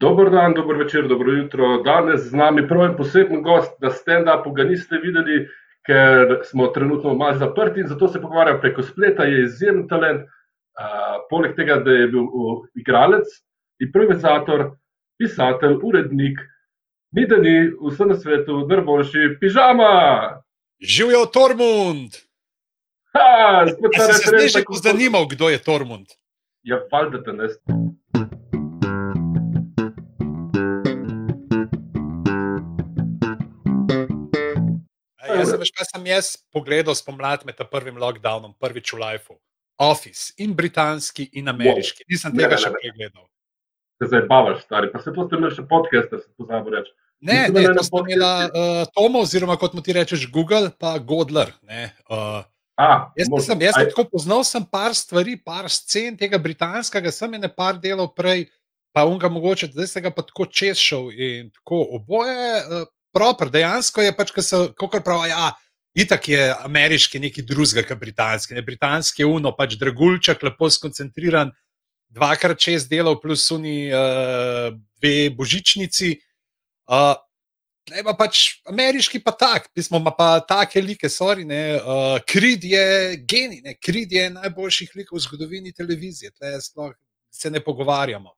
Dober dan, dober večer, dobro jutro. Danes z nami prav en poseben gost, da stand-upu ga niste videli, ker smo trenutno malo zaprti in zato se pogovarjam preko spleta. Je izjemen talent, uh, poleg tega, da je bil uh, igralec, improvizator, pisatelj, urednik, ni da ni vse na svetu, najboljši pižama. Živijo Tormund! Ha, spet se je zanimal, kdo je Tormund. Ja, valjda te ne. Sem, kaj sem jaz pogledal spomladi med prvim lockdownom, prvič v Lifeu. Office in britanski in ameriški. Wow. Nisem tega ne, še pregledal. Se zdaj bavaš, stari. Pa se to ste imeli še podcast, da se pozabi reči. Ne, ne, ne, to smo imeli uh, Tomo, oziroma kot mu ti rečeš, Google, pa Godler. Uh, A, jaz možno, sem, jaz sem tako poznal sem par stvari, par scen tega britanskega, sem je ne par delov prej, pa unga mogoče, zdaj se ga pa tako čez šel in tako oboje. Uh, proper, dejansko je pač, kot pravi, ja, itak je ameriški neki drugega, kot britanski. Ne, britanski je uno, pač dragulček, lepo skoncentriran, dvakrat čez delov, plus suni uh, dve božičnici. Uh, Ne pa pač ameriški, pa tak, pismo ima pa take like, sorry, ne. Uh, Krid je genij. Krid je najboljših likov v zgodovini televizije, tle sploh se ne pogovarjamo.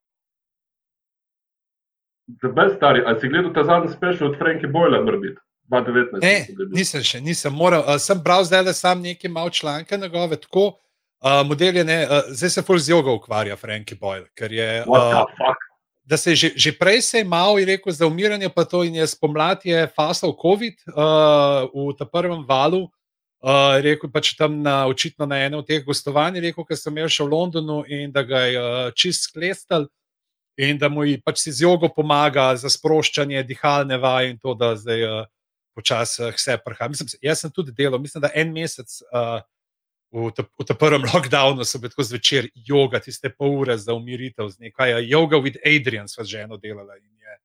Zdaj, stari, ali si gledal ta zadnji special od Franka Boyla, morbit? 2019. Ne, nisem še, nisem moral. Uh, sem bral zdaj, da sem nekaj mal članke njegove, tako uh, model je ne, uh, zdaj se full z jogo ukvarja Franki Boyle, ker je. Uh, da se že, že prej se je malo rekel za umiranje, pa to in je spomladi je fasal COVID uh, v tem prvem valu. Uh, rekel pač tam na, očitno na enem od teh gostovanj, rekel, ker sem imel še v Londonu in da ga je uh, čist sklestal in da mu pač si z jogo pomaga za sproščanje dihalne vaje in to, da zdaj uh, počasi uh, vse prha. Mislim, jaz sem tudi delal, mislim, da en mesec uh, v tem prvem lockdownu so bili tako zvečer joga, tiste pol ure za umiritev z nekaj. Yoga with Adrian sva že eno delala in je.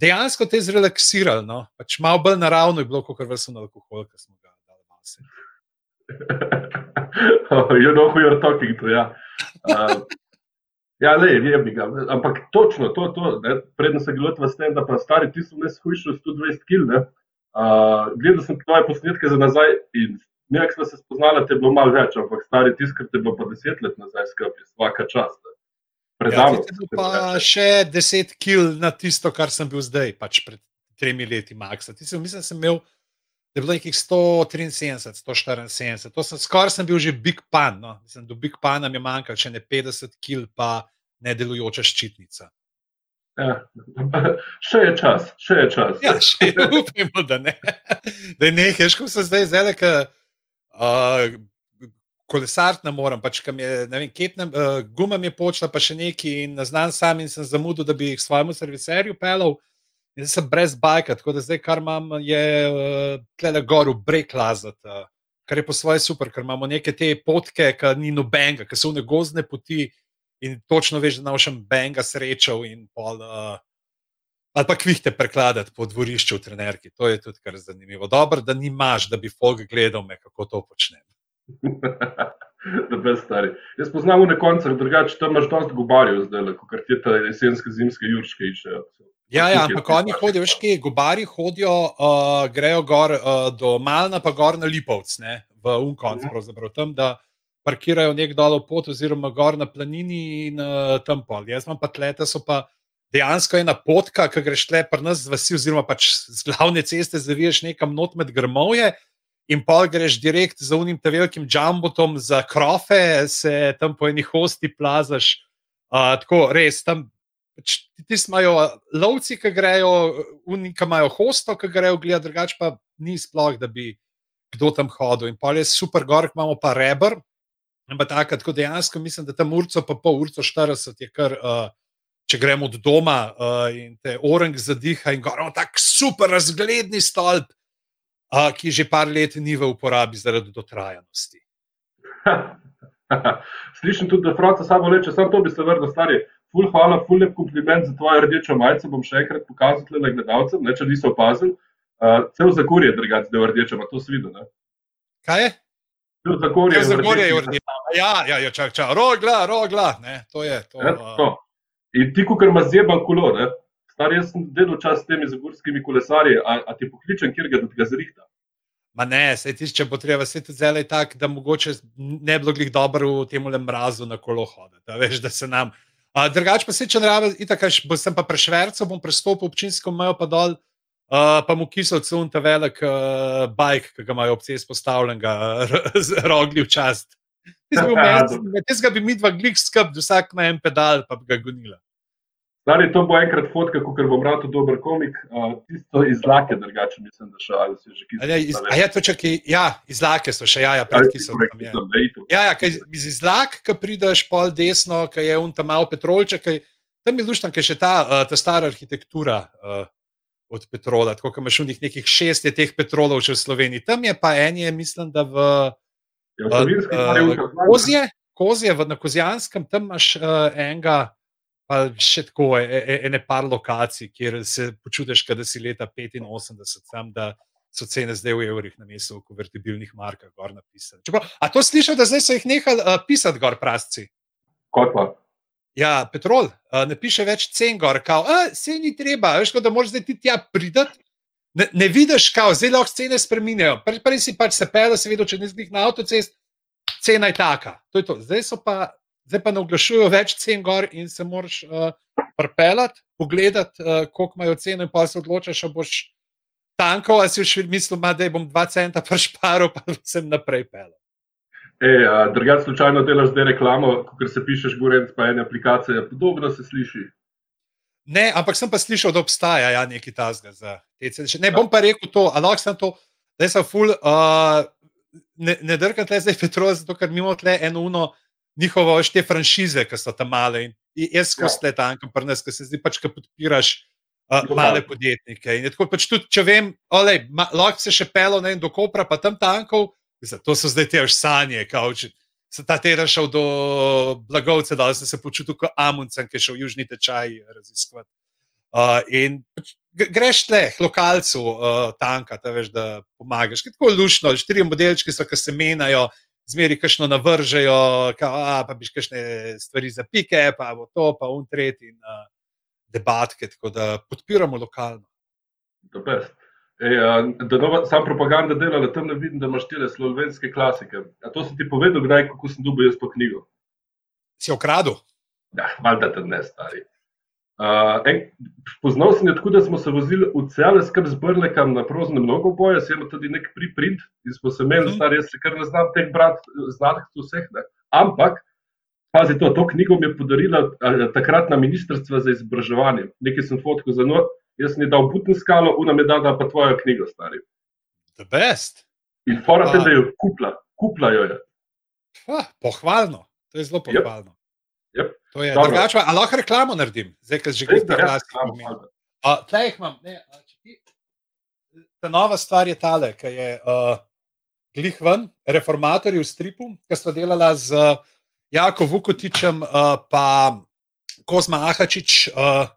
Dejansko te je zrelaksiralo, no? pač malo bolj naravno je bilo, kot vrstno alkohol, ki smo ga dali vase. you know who you're talking to, ja. Uh, Ja, le, je bi ga. Ampak točno to, to predtem se gledal v stand, da pa stari ti so ne shujšali 120 kg. Uh, gledal sem tvoje posnetke za nazaj in nekaj smo se spoznali, te je bilo malo več, ampak stari tisk, ker te je bilo pa 10 let nazaj skupaj, vsaka čast. Predavno. Ja, pa še 10 kg na tisto, kar sem bil zdaj, pač pred tremi leti, Max. Mislim, da sem imel. Je bilo nekih 173, 174, to sem skoraj sem bil že Big Pan. No. Mislim, do Big Pana mi je manjkalo, če ne 50 kg, pa ne delujoča ščitnica. Ja, še je čas, še je čas. Ja, še je, upimo, da ne. Da ne, heško se zdaj zelo, da uh, kolesart ne morem, pač kam je, ne vem, ketnem, uh, guma mi je počela, pa še neki in znam sam in sem zamudil, da bi jih svojemu serviserju pelal. In zdaj sem brez bajka, tako da zdaj, kar imam, je uh, tle na goru, brek lazati, uh, kar je po svoje super, ker imamo neke te potke, ki ni nobenega, ki so v negozne poti in točno veš, da naučim benga srečal in pol. Uh, Ali pa kvihte prekladati po dvorišču v trenerki. To je tudi kar zanimivo. Dobro, da nimaš, da bi folk gledal, me, kako to počnem. da brez stari. Jaz poznam v nekoncah, drugače tam imaš dosti gobarjev zdaj, kot ti te jesenske, zimske, jurške iščejo. Ja, ja, ampak oni hodijo, veš, ki gobari hodijo, uh, grejo gor uh, do Malna, pa gor na Lipovc, ne, v Unkonc, -huh. pravzaprav tam, da parkirajo nek dol pot, oziroma gor na planini in uh, tam pol. Jaz imam pa tlete, so pa dejansko ena potka, ki greš tle pri nas z vasi, oziroma pač z glavne ceste zaviješ nekam not med grmovje. In pa greš direkt za unim te velikim džambotom za krofe, se tam po eni hosti plazaš. Uh, tako res, tam Pač ti imajo lovci, ki grejo, unika imajo hosto, ki grejo gledati, drugače pa ni sploh, da bi kdo tam hodil. In pa je super, gor imamo pa rebr. Ampak tako, tako dejansko mislim, da tam urco, pa pol urco 40 je kar. Uh, Če gremo od doma uh, in te orang zadiha, in gor, tako super razgledni stolp, uh, ki že par let ni v uporabi zaradi dotrajanosti. Slišim tudi, da Franca samo reče, samo to bi se vrnil, stari ful, hvala, ful, lep kompliment za tvojo rdečo majico. Bom še enkrat pokazal le gledalcem, ne, če niso opazili. Uh, cel zakor je drugačen, da je rdeče, pa to si videl. Ne? Kaj je? Cel zakor je rdeče. Ja, ja, ja, čak, čak. rogla, rogla. Ne, to je. To, ne, to. In ti, ko imaš zjeban kolo, ne? star jaz sem delal čas s temi zagorskimi kolesarji, a, a ti pokličem, kjer ga, ga zrihta. Ma ne, se ti, če bo treba, se ti zdaj tako, da mogoče ne bi bilo glih dobro v tem le mrazu na kolo hoditi. Da, veš, da se nam. Drugač pa se če ne rabi, tako sem pa prešverco, bom prestopil občinsko mejo pa dol, uh, pa mu kisel cel ta velik uh, bajk, ki ga imajo obce izpostavljenega, z rogli v čast. Tega bi mi dva glih skrb, vsak na en pedal, pa bi ga gonila. Stari, to bo enkrat fotka, ker bom rad dober komik. Uh, tisto iz Lake, drugače mislim, da še ali si že kje. Iz, ja, to čakaj, ja, iz Lake so še, ja, ja pred ki so tam. Ja, ja, kaj, iz, iz Lake, ki prideš pol desno, ki je un tam malo petrolček, kaj, tam je luštno, ker je še ta, uh, ta stara arhitektura uh, od petrola, tako kot imaš v njih nekih šest je teh petrolov še v Sloveniji. Tam je pa en je, mislim, da v ja, uh, Kozje, Kozje, v, na Kozijanskem, tam imaš uh, enega pa še tako, e, e, ene par lokacij, kjer se počutiš, da si leta 85, tam da so cene zdaj v evrih, na mestu v konvertibilnih markah, gor napisane. A to slišiš, da zdaj so jih nehali uh, pisati, gor prasci? Kot pa? Ja, petrol, uh, ne piše več cen gor, kao, se ni treba, veš, da moraš zdaj ti tja pridati. Ne, ne vidiš, kako zdaj lahko cene spremenjajo. Prej, prej si pač se pel, se vidi, če ne zglih na avtocest, cena je taka. To je to. Zdaj so pa zdaj pa ne oglašujejo več cen gor in se moraš uh, prepeljati, pogledati, uh, koliko imajo cene, in pa se odločiš, če boš tankal, ali si še mislil, da bom dva centa prešparil, pa sem naprej pel. E, Drugač, slučajno delaš zdaj reklamo, ker se pišeš, govoriti pa ena aplikacija, podobno se sliši. Ne, ampak sem pa slišal, da obstaja ja, nekaj tasga za te cene. Ne bom pa rekel to, ali lahko sem to, da sem full. Uh, ne ne drkam tle zdaj Petrov, zato ker imamo tle eno uno njihovo šte franšize, ki so tam male. In jaz skozi ja. tam, kar prnes, ki se zdi pač, ki podpiraš uh, male podjetnike. In tako pač tudi, če vem, olej, ma, lahko se še pelo ne, do Kopra, pa tam tankov, to so zdaj te sanje, kauči. Se ta teden šel do blagovce, da sem se počutil kot Amundsen, ki je šel v južni tečaj raziskovati. Uh, in pač, greš tle, lokalcu, uh, tanka, da veš, da pomagaš. Tako lušno, štiri modelčke so, ki se menjajo, zmeri kakšno navržejo, ka, a, pa biš kakšne stvari za pike, pa bo to, pa un tretji in uh, debatke, tako da podpiramo lokalno. E, da nova, sam propaganda dela, da tam ne vidim, da imaš tele slovenske klasike. A to sem ti povedal, kdaj, kako sem dobil jaz po knjigo? Si okradil? Ja, valjda te ne stari. Uh, en, poznal sem jo tako, da smo se vozili v cele skrb z Brlekam na prozne mnogo boje, sem imel tudi nek preprint in smo se imeli, mm. stari, jaz se kar ne znam teh brat, znanih vseh. Ne. Ampak, pazi to, to knjigo mi je podarila takratna ministrstva za izobraževanje. Nekaj sem fotko za no, jaz sem ji dal butni skalo, una mi je dala pa tvojo knjigo, stari. The best. In fora te, da jo kupla, kupla jo je. Ha, pohvalno, to je zelo pohvalno. Yep. Yep. To je drugače, ali lahko reklamo naredim, zdaj, ker že greš na glas. Tleh imam, ne, ti, ta nova stvar je tale, ki je uh, glih ven, reformatorji v stripu, ki sta delala z Jako Vukotičem, uh, pa Kozma Ahačič, uh,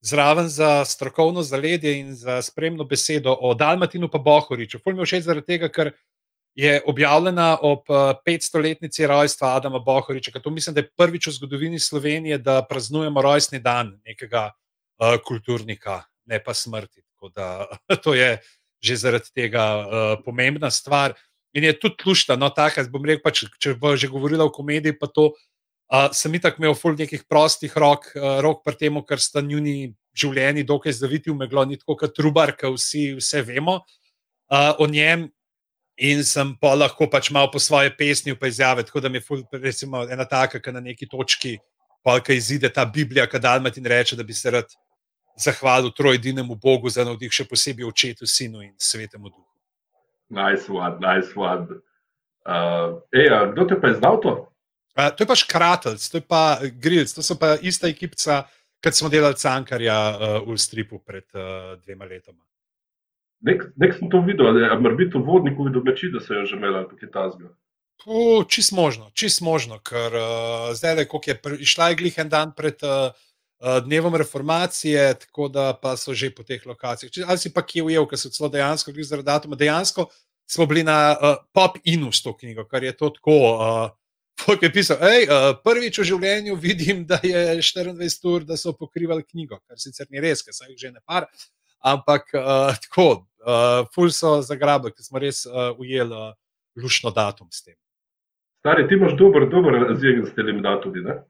zraven za strokovno zaledje in za spremno besedo o Dalmatinu pa Bohoriču. Fulj mi všeč zaradi tega, ker je objavljena ob 500-letnici eh, rojstva Adama Bohoriča. To mislim, da je prvič v zgodovini Slovenije, da praznujemo rojstni dan nekega uh, kulturnika, ne pa smrti. Da, to je že zaradi tega uh, pomembna stvar. In je tudi lušta, no, tako, bom rekel, pa, če, če bo že govorila o komediji, pa to uh, sem itak imel ful nekih prostih rok, uh, rok pri tem, ker sta njuni življenji dokaj zaviti v meglo, ni tako kot trubar, ki vsi vse vemo uh, o njem. In sem pa lahko pač malo po svoje pesmi pa izjave. Tako da mi je ful, recimo, ena taka, ki na neki točki, polka izide ta Biblija, ki Dalmat in reče, da bi se rad zahvalil trojedinemu Bogu za navdih, še posebej očetu, sinu in svetemu duhu. Nice one, nice one. Uh, ej, kdo te pa je znal to? Uh, to je pač Kratelc, to je pa Grilc, to so pa ista ekipca, kot smo delali Cankarja uh, v Stripu pred uh, dvema letoma. Nek, nek sem to videl, ali je biti v vodniku videl meči, da se je že imela tukaj ta zgo. Čist možno, čist možno, ker uh, zdaj, ko je prišla glih en dan pred uh, dnevom reformacije, tako da pa so že po teh lokacijah. Če, ali si pa kje ujel, ker so celo dejansko glih zaradi datuma. Dejansko smo bili na uh, pop inu s to knjigo, kar je to tako uh, je pisal, hej, uh, prvič v življenju vidim, da je 24 ur, da so pokrivali knjigo, kar sicer ni res, ker sem jih že ne par. Ampak uh, tako, uh, ful so zagrabili, ker smo res uh, ujeli uh, lušno datum s tem. Stari, ti imaš dober, dober razjeg s tem datumom.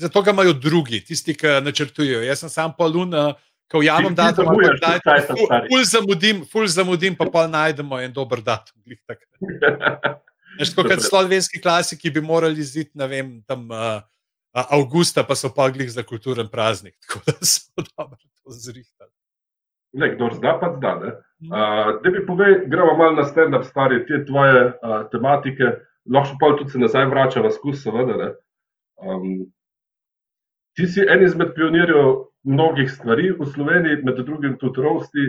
Zato ga imajo drugi, tisti, ki načrtujejo. Jaz sem sam polun, ko javim datum, da je to ful zamudim, ful zamudim, pa pa najdemo en dober datum. Tako kot slovenski klasiki bi morali ziti, ne vem, tam uh, avgusta, pa so pa glih za kulturen praznik. Tako da so dobro to zrihtali. Ne, kdo zna, pa zna. Uh, da bi povedal, gremo malo na stand-up, stari te tvoje uh, tematike, lahko pa tudi se nazaj vrača v skus, seveda. Um, ti si en izmed pionirjev mnogih stvari v Sloveniji, med drugim tudi rosti.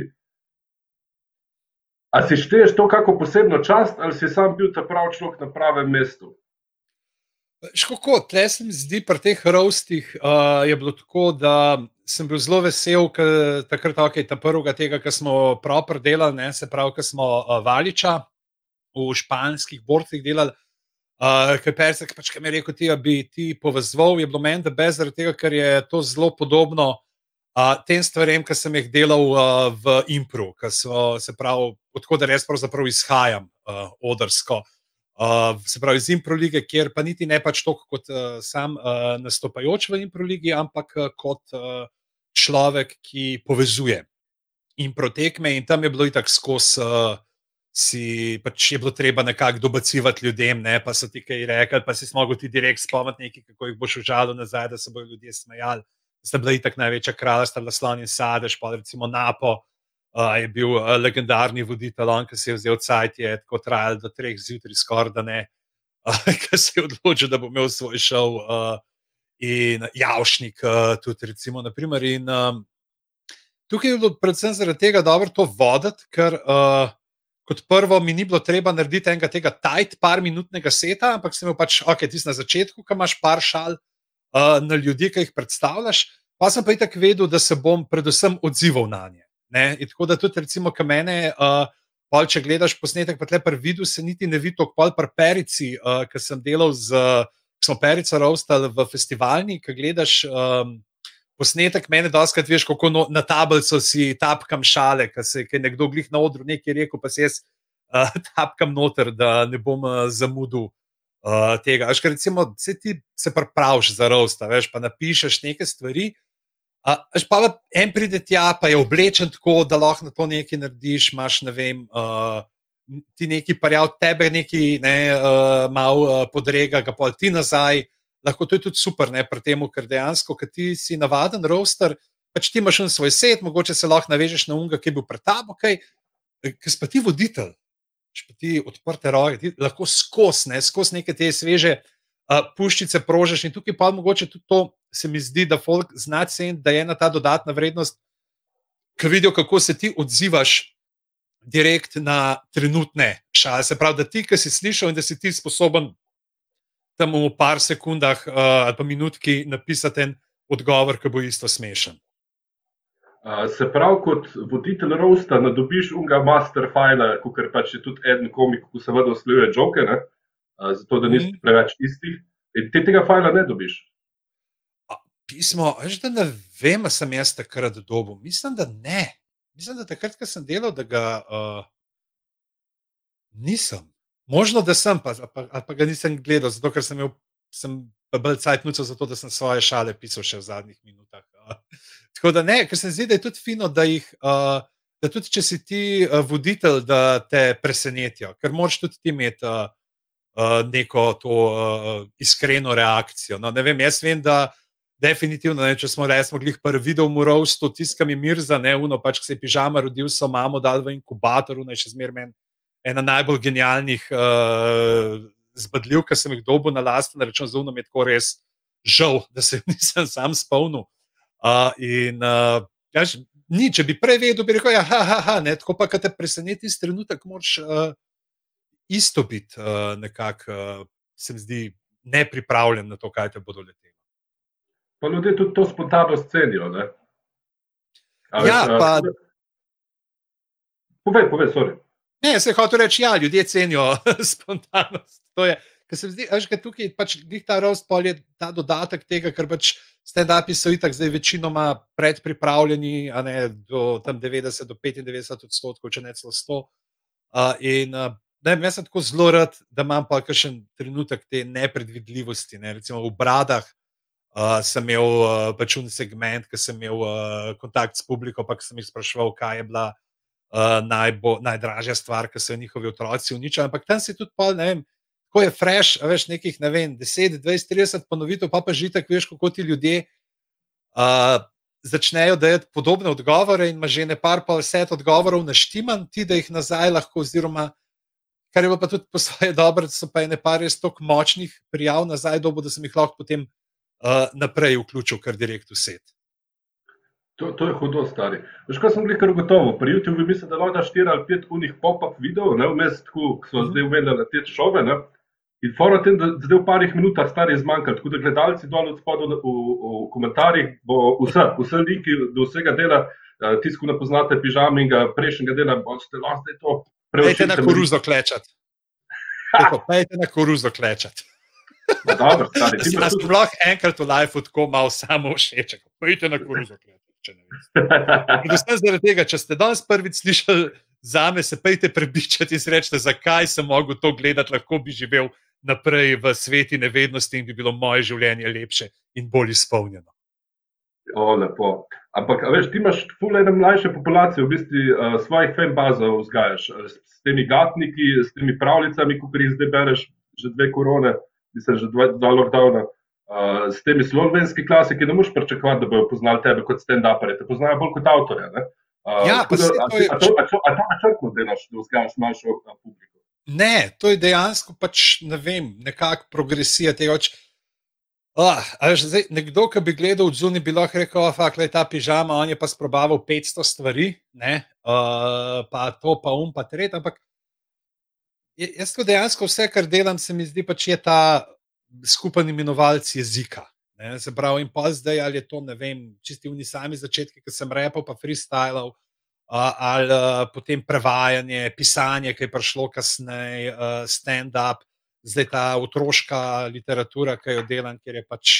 A si šteješ to kako posebno čast, ali si sam bil ta pravi človek na pravem mestu? Škoko, tle se mi zdi, pri teh rostih uh, je bilo tako, da sem bil zelo vesel, ker takrat okay, ta prvega tega, ki smo prav delali, ne, se pravi, ki smo uh, valiča v španskih borcih delali. Uh, ker Persek, pač, ki mi je rekel, ti bi ti povezal, je bilo meni, da brez tega, ker je to zelo podobno uh, tem stvarem, ki sem jih delal uh, v Impru, so se pravi, odkud res pravzaprav izhajam uh, odrsko. Uh, se pravi, iz Impro lige, kjer pa niti ne pač toliko kot uh, sam uh, nastopajoč v Impro ligi, ampak uh, kot uh, človek, ki povezuje Impro tekme in tam je bilo itak skozi. Uh, si pač je bilo treba nekako dobacivati ljudem, ne, pa so ti kaj rekli, pa si mogel ti direkt nekaj, kako jih boš užalil nazaj, da se bodo ljudje smejali. Ste bili tako največja bila slon in sadež, pa recimo Napo uh, je bil uh, legendarni voditelj, on, ki se je vzel cajt, je tako trajal do treh zjutraj skoraj da ne, uh, ki se je odločil, da bo imel svoj šov uh, in javšnik uh, tudi recimo. Naprimer, in, um, tukaj je bilo predvsem zaradi tega dobro to voditi, ker uh, kot prvo, mi ni bilo treba narediti enega tega tajt, par minutnega seta, ampak sem imel pač, ok, ti na začetku, ki imaš par šal uh, na ljudi, ki jih predstavljaš, pa sem pa itak vedel, da se bom predvsem odzival na nje. Tako da tudi, recimo, ki mene, uh, pol, če gledaš posnetek, pa tle pri vidu, se niti ne vidi tako pol pri perici, uh, ki sem delal z. Smo perico rovstali v festivalni, ki gledaš um, posnetek, meni da oskrat veš, kako no, na tablico si tapkam šale, ker se je nekdo glih na odru nekaj rekel, pa se jaz uh, tapkam noter, da ne bom uh, zamudil uh, tega. Ker recimo, se ti se praviš za rosta, veš, pa napišeš neke stvari. Uh, pa en pride tja, pa je oblečen tako, da lahko na to nekaj narediš, imaš ne vem. Uh, Ti neki parjav, tebe neki ne, uh, malo uh, podrega, ga pa ti nazaj, lahko to je tudi super, ne pri tem, ker dejansko, ki ti si navaden roster, pač ti imaš svoj set, mogoče se lahko navežeš na unga, ki je bil pred tabo, kaj, ki si pa ti voditelj, če pa ti odprte roke, ti lahko skozi ne, skos neke te sveže uh, puščice prožeš in tukaj pa mogoče tudi to se mi zdi, da folk zna ceniti, da je ena ta dodatna vrednost, ki vidijo, kako se ti odzivaš. Direkt na trenutne šale, se pravi, da ti, ki si slišal in da si ti sposoben tam v par sekundah uh, ali pa minutki napisati en odgovor, ki bo isto smešen. Uh, se pravi, kot voditelj Rosta, da dobiš unga master file, kot pač je tudi en komik, ki seveda usklajuje žoke, uh, zato da nisi mm. preveč istih. In ti tega file ne dobiš. Pismo, veš, da ne vem, sem jaz takrat dobil. Mislim, da ne. Mislim, da takrat, ko sem delal, da ga uh, nisem. Možno, da sem, pa, pa, pa ga nisem gledal, zato ker sem imel bolj cajtnuco za to, da sem svoje šale pisal še v zadnjih minutah. Tako da ne, ker se zdi, da je tudi fino, da jih. Uh, Da tudi, če si ti uh, voditelj, da te presenetijo, ker moraš tudi ti imeti uh, uh, neko to uh, iskreno reakcijo. No, ne vem, jaz vem, da definitivno, ne, če smo rekli, prvi video v Murovstu, tiskam je mir za ne, uno, pač, se je pižama rodil, so mamo dal v inkubator, ne, še zmeraj meni ena najbolj genialnih uh, zbadljiv, ki sem jih dobil na lasten račun, zelo mi je tako res žal, da se nisem sam spomnil. Uh, in uh, ja, ni, če bi prej vedel, bi rekel, ja, ha, ha, ha, ne, tako pa, kad te preseneti iz trenutek, moraš uh, isto biti uh, nekako, uh, se mi zdi, nepripravljen na to, kaj te bodo leteli. Pa ljudje tudi to spontano scenijo. Ja, pa. Povej, povej, sorry. Ne, se hoče reči, ja, ljudje cenijo spontanost. Je, ker se mi zdi, da tukaj pač ta rost pol je ta dodatek tega, ker pač stand-upi so itak zdaj večinoma predpripravljeni, a ne do tam 90 do 95 odstotkov, če ne celo 100. Uh, in uh, ne, jaz sem tako zelo rad, da imam pa še trenutek te nepredvidljivosti. Ne? Recimo v bradah uh, sem imel uh, pač un segment, ki sem imel uh, kontakt s publiko, pa sem jih spraševal, kaj je bila uh, najbo, najdražja stvar, ki so njihovi otroci uničili. Ampak tam si tudi pol, ne vem ko je fresh, veš, nekih ne vem, 10, 20, 30 ponovitev, pa pa že tako veš, kako ti ljudje uh, začnejo dajati podobne odgovore in ima že ne par pa vse odgovorov naštiman, ti da jih nazaj lahko, oziroma kar je pa tudi po svoje dobro, da so pa ene par res toliko močnih prijav nazaj, dobo, da sem jih lahko potem uh, naprej vključil kar direkt v set. To, to je hudo, stari. Veš, kaj sem rekel, gotovo. Pri YouTubeu mislim, da lahko daš 4 ali 5 unih pop-up videov, ne vmes, ko so zdaj uvedli te šove. Ne? In fora tem, da zdaj v parih minutah stari zmanjkalo, tako da gledalci dol od spodu v, v, v komentarjih bo vse, vse linki do vsega dela, uh, tisku ne poznate pižaminga, prejšnjega dela, boste lahko zdaj to. Pejte na koruzo klečat. Pejte na koruzo klečat. No, dobro, stari, ti tudi... lahko enkrat v life tako malo samo všeč, pejte na koruzo klečat. Predvsem zaradi tega, če ste danes prvič slišali za me, se pejte prebičati in reči, zakaj sem mogel to gledati, lahko bi živel naprej v sveti nevednosti in bi bilo moje življenje lepše in bolj izpolnjeno. O, lepo. Ampak, veš, ti imaš fulejne mlajše populacije, v bistvu uh, svojih fanbazov vzgajaš s temi gatniki, s temi pravljicami, kot jih zdaj bereš, že dve korone, mislim, že dva, dva lockdowna. Uh, s temi slovenskimi klasiki ne moreš pričakovati, da bodo poznali tebe kot stand-upere, te poznajo bolj kot avtorja. Uh, ja, pa se to je. A to načrtno delaš, da vzgajaš mlajšo publiko? Ne, to je dejansko pač, ne vem, nekakšna progresija tega. Oh, zdaj, nekdo, ki bi gledal od zunaj, bi lahko rekel: Fak, le ta pižama, on je pa sprobaval 500 stvari, uh, pa to, pa um, pa tret. Ampak jaz to dejansko vse, kar delam, se mi zdi pač je ta skupen imenovalec jezika. Se pravi, in pa zdaj ali je to, ne vem, čisti v nisami začetki, ki sem repel, pa freestylal ali potem prevajanje, pisanje, ki je prišlo kasneje, stand-up, zdaj ta otroška literatura, ki jo delam, ker je pač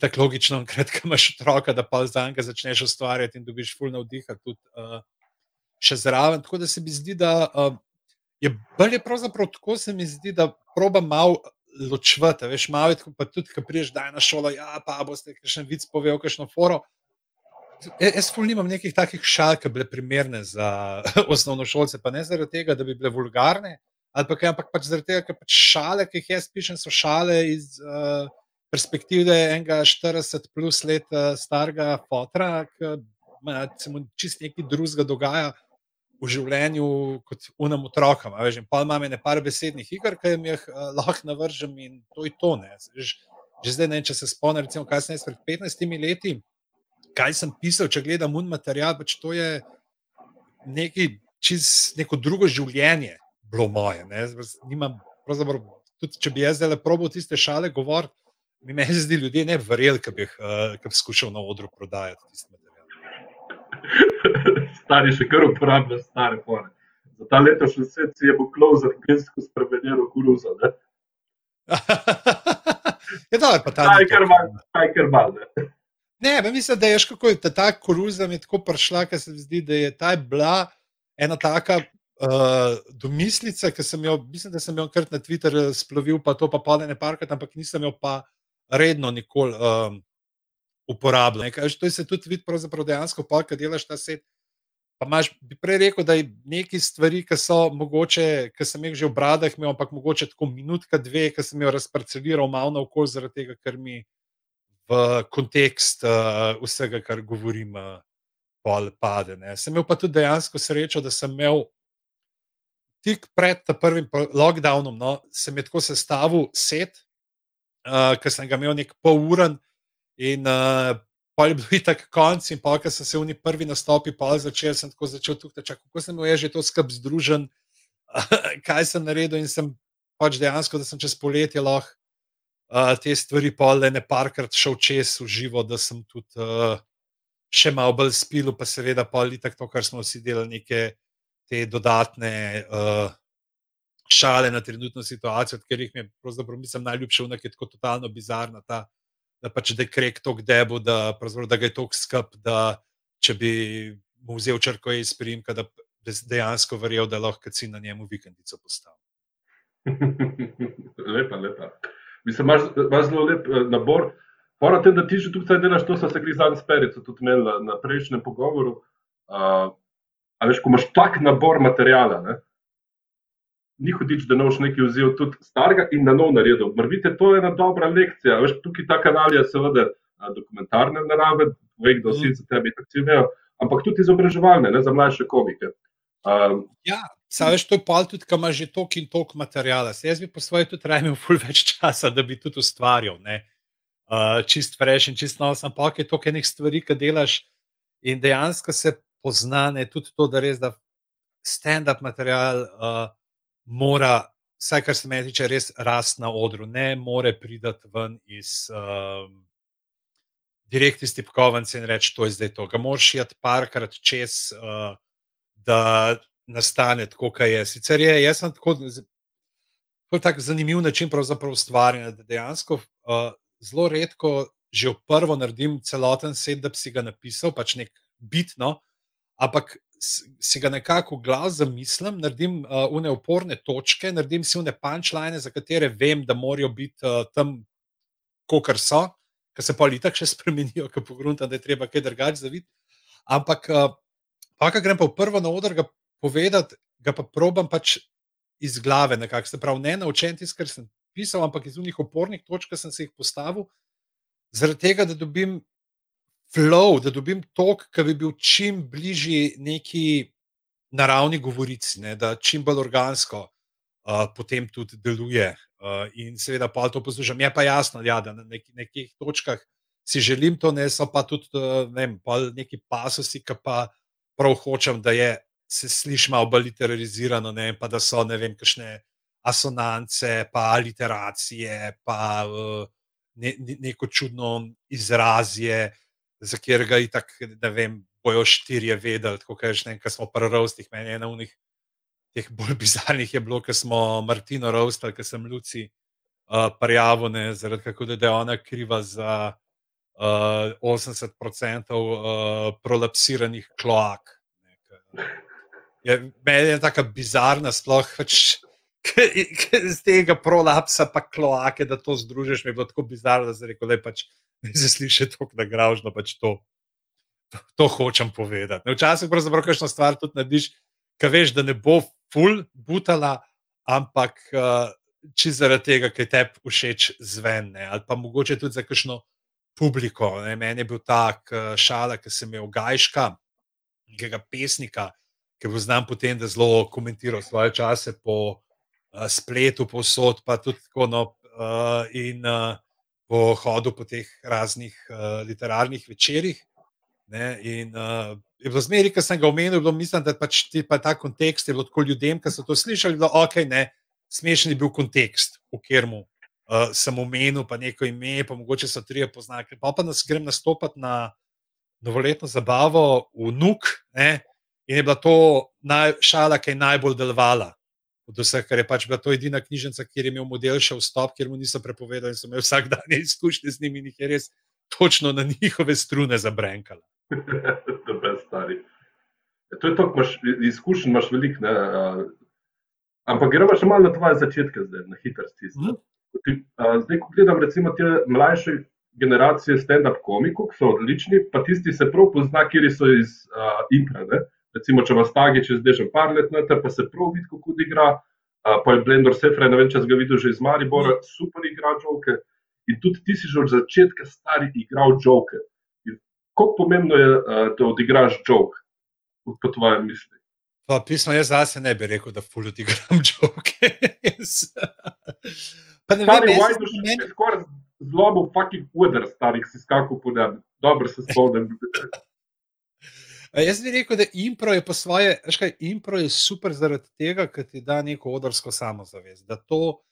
tako logično, ker imaš otroka, da pa za enega začneš ustvarjati in dobiš fulno vdiha tudi še zraven. Tako da se mi zdi, da je bolje pravzaprav tako, se mi zdi, da proba malo. Ločvati, veš, malo je tako, pa tudi, ko priješ, da je na šolo, ja, pa boste še en vic povedal, kakšno foro. Ja, jaz ful nimam nekih takih šal, ki bi bile primerne za osnovno šolce, pa ne zaradi tega, da bi bile vulgarne, ali kaj, ampak pač zaradi tega, ker pač šale, ki jih jaz pišem, so šale iz uh, perspektive enega 40 plus let uh, starega fotra, ki se mu čist nekaj drugega dogaja v življenju kot unam otrokom. Pa imam nekaj besednih iger, ki jim jih uh, lahko navržem in to je to. Ne. Že zdaj ne, če se spomnim, recimo, kaj sem jaz pred 15 leti kaj sem pisal, če gledam un material, pač to je neki, čez neko drugo življenje, bilo moje. Nimam, tudi če bi jaz zdaj probil tiste šale govoriti, mi me zdi, ljudje ne verjeli, da bi jih uh, skušal na odru prodajati. Stari še kar uporabljajo stare fone. Za ta letošnji svet si je bo closer, gensko spremenjeno kuruzo. je dobro, pa ta. Taj, ker mal, taj, ker mal. Ne, mislim, da je škoda, da ta koruza mi je tako prišla, ker se mi zdi, da je ta bila ena taka uh, domislica, ki sem jo, mislim, da sem jo kar na Twitter eh, splovil, pa to pa padene parkrat, ampak nisem jo pa redno nikoli um, uporabljal. To je se tudi vidi, pravzaprav dejansko, pa kaj delaš ta set. Pa imaš, bi prej rekel, da je nekaj stvari, ki so mogoče, ki sem jih že v bradah imel, ampak mogoče tako minutka, dve, ki sem jo razparceliral malo na okolje, zaradi tega, ker mi v kontekst uh, vsega, kar govorim, uh, pol pade. Ne. Sem imel pa tudi dejansko srečo, da sem imel tik pred prvim lockdownom, no, sem je tako sestavil set, uh, ker sem ga imel nek pol uren in uh, pa je bil tak konc in pa, ker sem se v njih prvi nastopi, pa začel sem tako začel tukaj, čak, kako sem imel že to skrb združen, kaj sem naredil in sem pač dejansko, da sem čez poletje lahko te stvari pa le ne parkrat šel čez v živo, da sem tudi uh, še malo bolj spil, pa seveda pa ali tako, kar smo vsi delali, neke te dodatne uh, šale na trenutno situacijo, ker jih mi pravzaprav mislim najljubše, unak je tako totalno bizarna ta, da pač da je krek tok debu, da, da ga je tok skrb, da če bi mu vzel črko iz primka, da dejansko verjel, da lahko si na njemu vikendico postavil. lepa, lepa. Mislim, imaš, zelo lep eh, nabor. Hvala tem, da ti že tukaj delaš, to so se gri zadnji sperico tudi na, na prejšnjem pogovoru. Uh, a veš, ko imaš tak nabor materijala, ne? ni hudič, da noš nekaj vzel tudi starega in na nov naredil. Mrvite, to je ena dobra lekcija. Veš, tukaj ta kanal je seveda dokumentarne narave, vek, da vsi za tebi tako ciljajo, ampak tudi izobraževalne, ne za mlajše komike. Um, ja, Saveš, to je pa tudi, ki ima že toliko in toliko materijala. Se jaz bi po svoje tudi raje imel ful več časa, da bi tudi ustvarjal. Uh, čist fresh in čist nov, ampak je to enih stvari, ki delaš in dejansko se pozna, ne tudi to, da res da stand-up material uh, mora, vsaj kar se meni tiče, res rast na odru, ne more pridati ven iz. Uh, Direkt iz tipkovnice in reči, to je zdaj to. Ga moraš jeti parkrat čez, uh, da nastane tako, kot je. Sicer je, jaz sem tako, tako zanimiv način ustvarjanja, da dejansko uh, zelo redko že v prvo naredim celoten set, da bi si ga napisal, pač nek bitno, ampak si ga nekako v glav zamislim, naredim uh, une oporne točke, naredim si une punčline, za katere vem, da morajo biti uh, tam, kot so. Ker se pa ali tako še spremenijo, ki pogrunta, da je treba kaj drugače zaviti. Ampak, pa, ko grem pa v prvo na oder, ga povedati, ga pa probam pač iz glave, nekako se pravi, ne naučen tisto, kar sem pisal, ampak iz unih opornih točk, sem se jih postavil, zaradi tega, da dobim flow, da dobim tok, ki bi bil čim bližji neki naravni govorici, ne, da čim bolj organsko uh, potem tudi deluje. Uh, in seveda, pa to poslušam. Je pa jasno, ja, da na neki, nekih točkah si želim to, ne so pa tudi ne vem, neki pasosi, ki pa prav hočem, da je se sliši malo bolj literalizirano, ne, pa da so ne vem, kakšne asonance, pa aliteracije, pa uh, ne, ne, neko čudno izrazje, za katerega je tako, da vem, bojo štirje vedeli, tako kaj že nekaj smo pri rostih, meni je ena unih. Teh bolj bizarnih je bilo, ker smo Martino Rovstal, ker sem Luci uh, prijavil, ne, zaradi kako da je ona kriva za uh, 80% uh, prolapsiranih kloak. Ne, je meni je tako bizarna, sploh pač, z tega prolapsa, pa kloake, da to združiš. Mi je bilo tako bizarno, da se reče, da pač, ne se sliši tako nagražno. Pač to, to, to hočem povedati. Včasih pravzaprav kakšno stvar tudi narediš, ki veš, da ne bo full butala, ampak uh, če zaradi tega, ker te všeč zven, ne? ali pa mogoče tudi za kakšno publiko. Ne? Meni je bil tak uh, šala, ki sem imel gajška, nekega pesnika ki bo znam potem, da zelo komentira svoje čase po uh, spletu, posod, pa tudi tako. No, uh, in uh, po hodu po teh raznih uh, literarnih večerjih. Ne, in uh, je bilo zmeri, ki sem ga omenil, bilo, mislim, da pač ti pa ta kontekst je bilo tako ljudem, ki so to slišali, da ok, ne, smešen je bil kontekst, v katerem uh, sem omenil, pa neko ime, pa mogoče so tri poznake. Pa pa nas grem nastopati na novoletno zabavo v Nuk, ne, In je bila to naj, šala, ki je najbolj delovala od vseh, ker je pač bila to edina knjižnica, kjer je imel model še vstop, kjer mu niso prepovedali in so imeli vsak dan izkušnje z njimi in jih je res točno na njihove strune zabrenkala. je stari. Ja, to je to, imaš izkušenj, imaš veliko. Ne? Ampak gremo še malo na tvoje začetke, zdaj, na hitro stisne. Mhm. Zdaj, ko gledam, recimo, te mlajše generacije stand-up komikov, ki so odlični, pa tisti se prav pozna, kjer so iz uh, impra. Recimo, če vas tagi čez dežen par let, ne, pa se prav vidi, kako igra. Uh, pa je Blender Sefre, ne vem, če si ga videl že iz Maribora, mm. super igra žoke. In tudi ti si že od začetka stari igral žoke. Kako pomembno je, uh, da odigraš žok, po tvojem misli? Pa, pismo, jaz zase ne bi rekel, da fulj odigram žoke. pa ne vem, kaj je. Skoraj zlobo, fucking uder, starih si skakal po nebi. Dobro se spomnim. Jaz bi rekel, da impro je po svoje, kaj, impro je super zaradi tega, ker ti da neko odrsko samozavest. Da, to,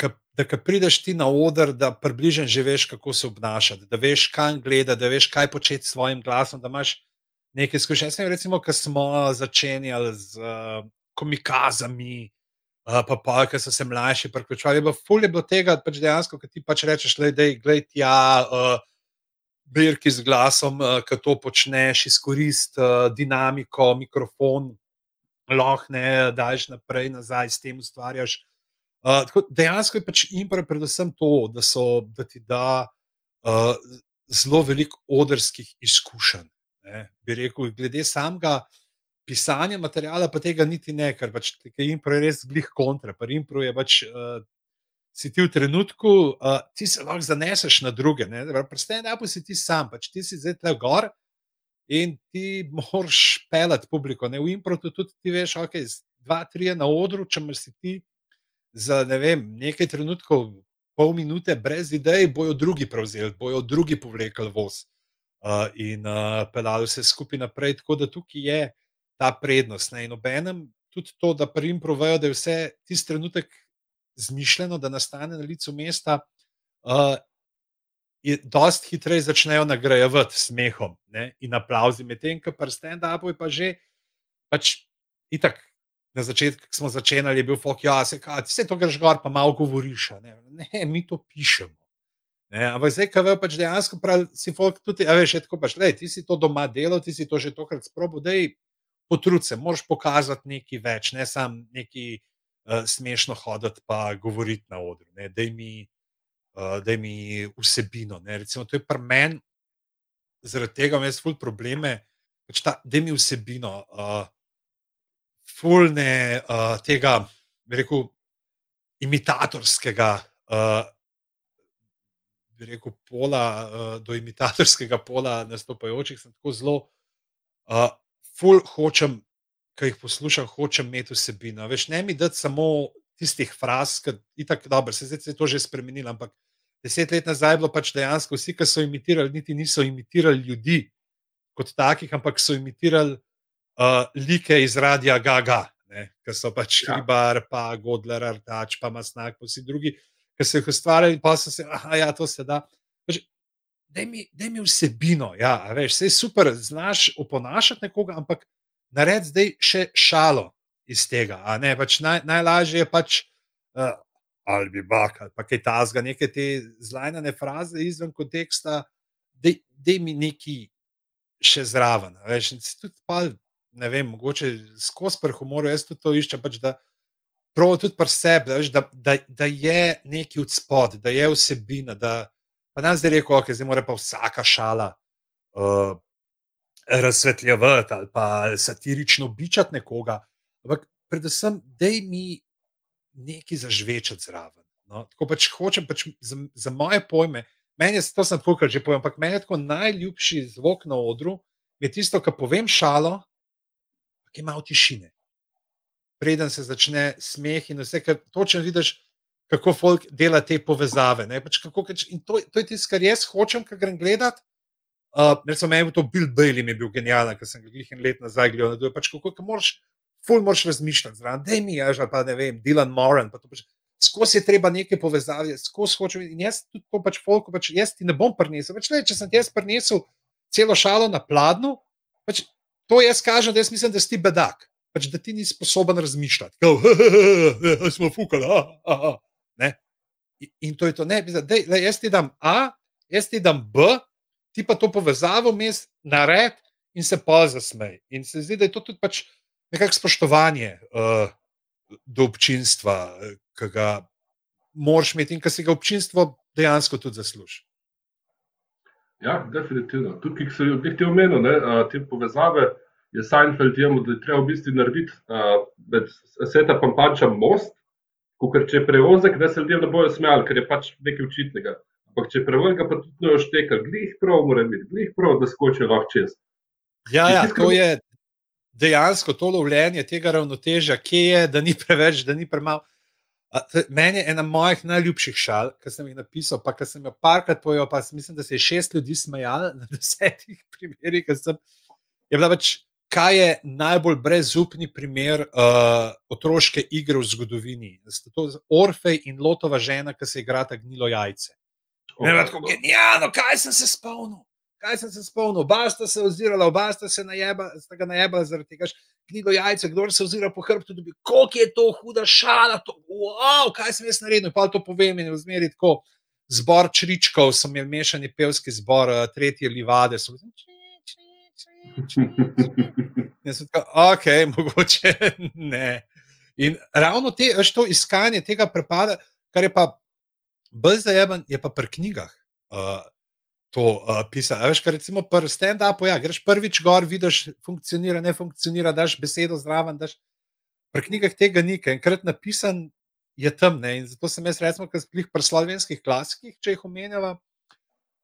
ka, da ka prideš ti na oder, da približen že veš, kako se obnašati, da veš, kam gledati, da veš, kaj početi s svojim glasom, da imaš nekaj izkušenj. Recimo, ko smo začenjali z uh, komikazami, uh, pa pa, ki so se mlajši priključovali. Bilo fulje bilo tega, pač dejansko, ki ti pač rečeš, da je gledaj tja. Uh, Birki z glasom, uh, ki to počneš, izkoristi uh, dinamiko, mikrofon, lahko ne daš naprej, nazaj, s tem ustvarjaš. Uh, dejansko je pač impro, predvsem to, da, so, da ti da uh, zelo veliko odrskih izkušenj. Ne. Bi rekel, glede samega pisanja materijala, pa tega niti ne, ker pač impro je res glih kontra. Impro je pač. Uh, Si ti v trenutku, uh, ti se lahko zaneseš na druge, prste pa si ti sam, pač ti si zdaj tukaj gor, in ti moraš pelati publiko. Ne? V improtu tudi ti veš, ok, dva, tri na odru, če imaš ti za ne vem, nekaj trenutkov, pol minute, brez idej, bojo drugi prevzeli, bojo drugi povlekli voz uh, in uh, pelali vse skupaj naprej. Tako da tukaj je ta prednost. Ne? In obenem tudi to, da pri improvejo, da je vse tisti trenutek zmišljeno, da nastane na licu mesta. Uh, dosti hitreje začnejo nagrajevati smehom ne, in aplauzi, medtem ko pa stand-up je pa že. Pač, itak, na začetku smo začenjali, je bil fok, ja, se kaj, vse to greš gor, pa malo govoriš. Ne, ne mi to pišemo. Ne, ampak zdaj, ko vejo, pač dejansko pravi, si folk tudi, a veš, tako pač, lej, ti si to doma delal, ti si to že tokrat sprobil, da je potrud se, moraš pokazati nekaj več, ne samo nekaj uh, smešno hoditi pa govoriti na odru. Ne, da mi uh, da mi vsebino. Ne. Recimo, to je pri meni, zaradi tega imam jaz ful probleme, pač ta, da mi vsebino, uh, fulne uh, tega, bi rekel, imitatorskega. Uh, Rekel, pola, uh, do imitatorskega pola nastopajočih, sem tako zelo, uh, ful, hočem, ki jih poslušam, hočem imeti vsebino. Veš, ne mi dati samo tistih fraz, ki je tako dobro, se je to že spremenilo. Ampak deset let nazaj je bilo pač dejansko vsi, ki so imitirali, niti niso imitirali ljudi kot takih, ampak so imitirali uh, like iz radia Gaga, ki so pač ja. Hribar, pa Godler, Artač, pa Masnak, pa vsi drugi, ki so jih ustvarjali, pa so se, ah, ja, to se da. Pač, Da mi vsebino, ja, veš, vse je super, znaš oponašati nekoga, ampak naredi zdaj še šalo, iz tega. Pač naj, najlažje je pač, uh, ali bi bak, ali pa kaj tasga, neke te zlajnane fraze izven konteksta, da mi neki še zraven. Veš, tudi pa, ne vem, mogoče skozi prehumor, jaz tudi to iščem. Pač, da, Prav tudi pri sebi, da, da, da, da je neki od spod, da je vsebina. Da, pa nam zdaj reko, okay, zdaj mora pa vsaka šala uh, razsvetljati ali pa satirično bičati nekoga. Ampak predvsem, da mi nekaj zažvečati zraven. No? Tako pač hočem, pač za, za moje pojme, meni je to sem tukaj že povedal, ampak meni je tako najljubši zvok na odru, je tisto, kar povem šalo, ki ima tišine. Preden se začne smeh in vse, kar točno vidiš, kako folk dela te povezave. Pač kako, in to, to je tisto, kar jaz hočem, kar grem gledati. Uh, recimo, meni je to Bill Bailey bil genijalen, ker sem ga jih en let nazaj gledal. Pač kako, kako moraš ful moraš razmišljati, zraven, da mi je že, pa ne vem, Dylan Moran. Pač, skozi je treba nekaj povezati, skozi hočem. In jaz tudi to pač folko, pač jaz ti ne bom prinesel. Pač, le, če sem ti jaz prinesel celo šalo na pladnu, pač, to jaz kažem, da jaz mislim, da si ti bedak. Pač, da ti nisi sposoben razmišljati. Kao, smo fukali. Ha, ha, ha. In to je to. Ne, dej, le, jaz ti dam A, jaz ti dam B, ti pa to povezavo mes nared in se pa zasmej. In se zdi, da je to tudi pač nekako spoštovanje uh, do občinstva, ki ga moraš imeti in ki si ga občinstvo dejansko tudi zasluži. Ja, definitivno. Tukaj se je nekaj omenil, ne, te povezave. Je Seinfeld temu, da je treba v bistvu narediti uh, med sveta Pampanča most, ker če je prevozek, da se ljudje ne bojo smejali, ker je pač nekaj očitnega. Ampak če prevozek, pa tudi ne ošteka, glih prav, mora biti, glih prav, da skočijo lahko čez. Ja, ja, to je, dejansko to lovljenje tega ravnotežja, kje je, da ni preveč, da ni premalo. Meni je ena mojih najljubših šal, ki sem jih napisal, pa ki sem jo parkrat povedal, pa mislim, da se je šest ljudi smejalo na desetih primerih. Sem, je bila pač, kaj je najbolj brezupni primer uh, otroške igre v zgodovini? To je Orfej in Lotova žena, ki se igrata gnilo jajce. Ne, tako genialno, kaj sem se spomnil. kaj sem se spomnil, oba sta se ozirala, oba sta se najebala, sta ga najebala zaradi tega knjigo jajce, kdo se ozira po hrbtu, dobi, koliko je to huda šala, to, wow, kaj sem jaz naredil, pa to povem in vzmeri tako. Zbor čričkov, sem imel mešani pevski zbor, uh, tretje livade. So, Jaz sem tako, ok, mogoče ne. In ravno te, to iskanje tega prepada, kar je pa bolj zajemen, je pa pri knjigah. Uh, to uh, pisati. Veš, kar recimo pri stand-upu, ja, greš prvič gor, vidiš, funkcionira, ne funkcionira, daš besedo zraven. Daš... Pri knjigah tega ni, enkrat napisan je tam. Ne? In zato sem jaz, recimo, pri slovenskih klasikih, če jih omenjava,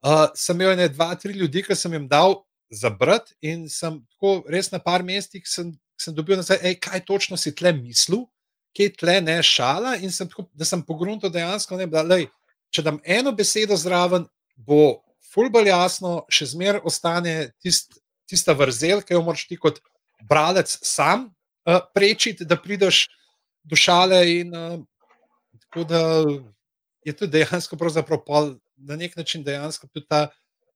uh, sem imel ne dva, tri ljudi, ki sem jim dal za brat in sem tako res na par mestih sem, sem dobil nazaj, ej, kaj točno si tle mislil. Kje tle ne šala, in sem, da sem pogrunil dejansko, ne, da lej, če dam eno besedo zraven, bo fulbol jasno, še zmeraj ostane tist, tista vrzel, ki jo moraš ti kot bralec sam uh, prečiti, da prideš do šale. In, uh, tako da je to dejansko, pol, na nek način, dejansko tudi ta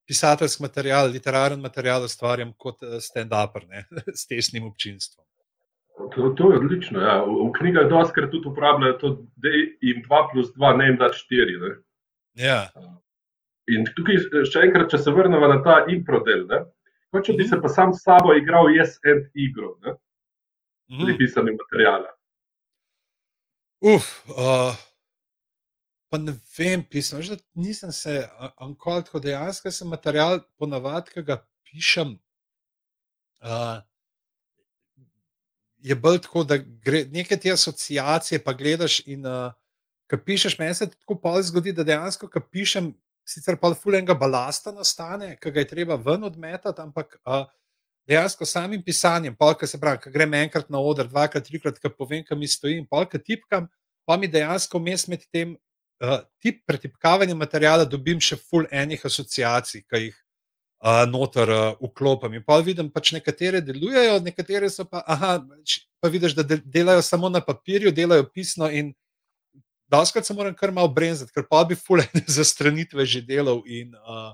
pisateljski material, literaren material ustvarjam kot uh, stand-up, s tesnim občinstvom. To, to je odlično. Ja. V, v knjigah doskrat tudi uporabljajo to, da jim 2 plus 2 ne jim da 4. Ja. In tukaj, še enkrat, če se vrnemo na ta impro del, kot če bi se pa sam s sabo igral, jaz en igro, ne mm. pisani material. Uf, uh, pa ne vem, pisem, že nisem se, ankoli tako dejansko sem material, ponavadi, ki ga pišem. Uh, je bolj tako, da gre nekaj te asociacije, pa gledaš in. Uh, Ko pišeš, meni se tako pol zgodi, da dejansko, ko pišem, sicer pa fulenga balasta nastane, ki ga je treba ven odmetati, ampak uh, dejansko samim pisanjem, polk se pravi, ko grem enkrat na oder, dvakrat, trikrat, ko povem, kam mi stojim, polk tipkam, pa mi dejansko vmes med tem uh, tip pretipkavanja materijala dobim še ful enih asociacij, ki jih uh, noter uh, vklopim. In pa vidim, pač nekatere delujejo, nekatere so pa, aha, pa vidiš, da delajo samo na papirju, delajo pisno in Daskrat se moram kar malo brenzati, ker pa bi fulene za stranitve že delal in uh,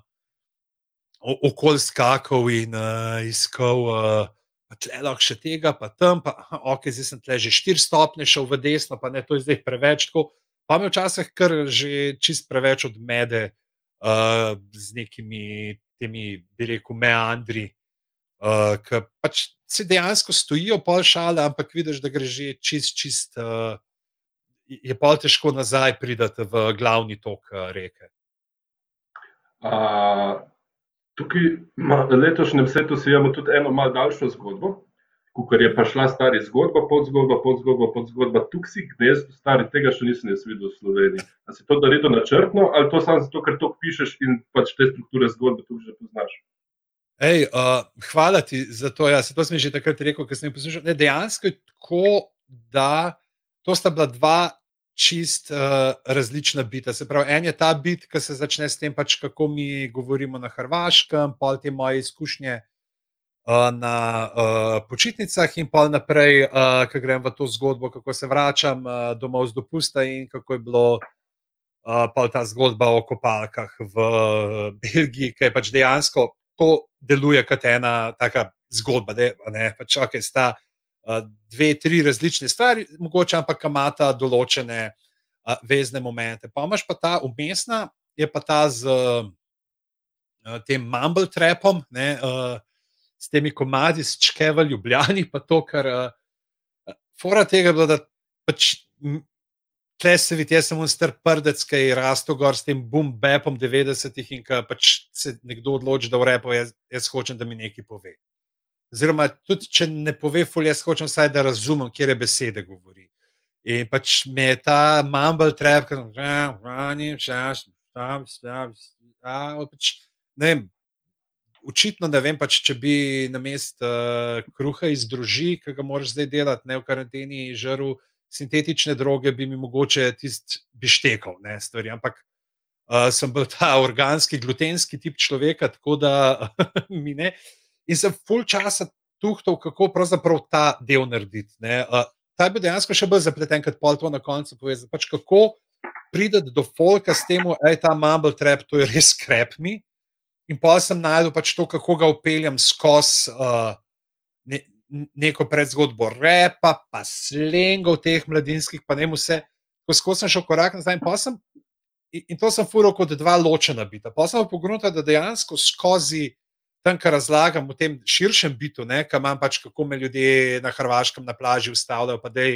okolj skakal in uh, iskal. Uh, Tle lahko še tega, pa tam, pa ok, zdaj sem tle že štiri stopne šel v desno, pa ne, to je zdaj preveč. Tako, pa me včasih kar že čist preveč odmede uh, z nekimi temi, bi rekel, meandri, uh, ki pač se dejansko stojijo pol šale, ampak vidiš, da gre že čist, čist. Uh, je pa težko nazaj priti v glavni tok eh, reke. A, tukaj, na letošnjem svetu, si imamo tudi eno malce daljšo zgodbo, kot je pa šla stara zgodba, podzgodba, podzgodba, podzgodba. Tukaj si gnezd, stari tega še nisem videl v Sloveniji. A si to naredil načrtno ali to samo zato, ker to pišeš in pač te strukture zgodbe tu že poznaš? Ej, uh, hvala ti za to. Ja, to sem že takrat rekel, ker sem poslušal. Ne, dejansko je tako, da to sta bila dva čist uh, različna bita. Se pravi, en je ta bit, ki se začne s tem, pač, kako mi govorimo na Hrvaškem, pol te moje izkušnje uh, na uh, počitnicah, in pol naprej, uh, ki grem v to zgodbo, kako se vračam uh, domov z dopusta in kako je bilo. Uh, pa ta zgodba o kopalkah v uh, Belgiji, ki je pač dejansko to deluje kot ena taka zgodba, da ne, pač, okay, sta uh, dve, tri različne stvari, mogoče ampak imata določene uh, vezne momente. Pa imaš pa ta umestna, je pa ta z uh, tem Mumble Trapom, ne, uh, s temi komadi, s čkeva ljubljeni, pa to, kar uh, fora tega je bilo, da pač. Tle se vidi, jaz sem star prdec, ki je rastel gor s tem boom bepom 90-ih in ki pač se nekdo odloči, da v repo jaz, jaz hočem, da mi nekaj pove. Oziroma, tudi če ne pove, fulje, jaz hočem vsaj, da razumem, kje besede govori. In pač me je ta mumble trap, ki je rani, čas, tam, tam, pač, ne vem. Očitno, da vem, pač, če bi na mestu uh, kruha iz družine, ki ga moraš zdaj delati, ne v karanteni, žrl sintetične droge, bi mi mogoče tisti bi štekal, ne. Ampak uh, sem bil ta organski, glutenski tip človeka, tako da mi ne. In sem full časa tuhtal, kako pravzaprav ta del narediti. Uh, ta je bil dejansko še bolj zapleten, kot pol to na koncu povedati. Pač kako prideti do folka s tem, da je ta mumble trap, to je res krep mi. In pa sem najdel pač to, kako ga upeljem skozi uh, ne, neko predzgodbo repa, pa slengov teh mladinskih, pa ne vse. Ko sem šel korak nazaj, in, sem, in to sem furo kot dva ločena bita. Pa sem pogledal, da dejansko skozi tam, kar razlagam v tem širšem bitu, ki imam pač, kako me ljudje na Hrvaškem na plaži ustavljajo, pa da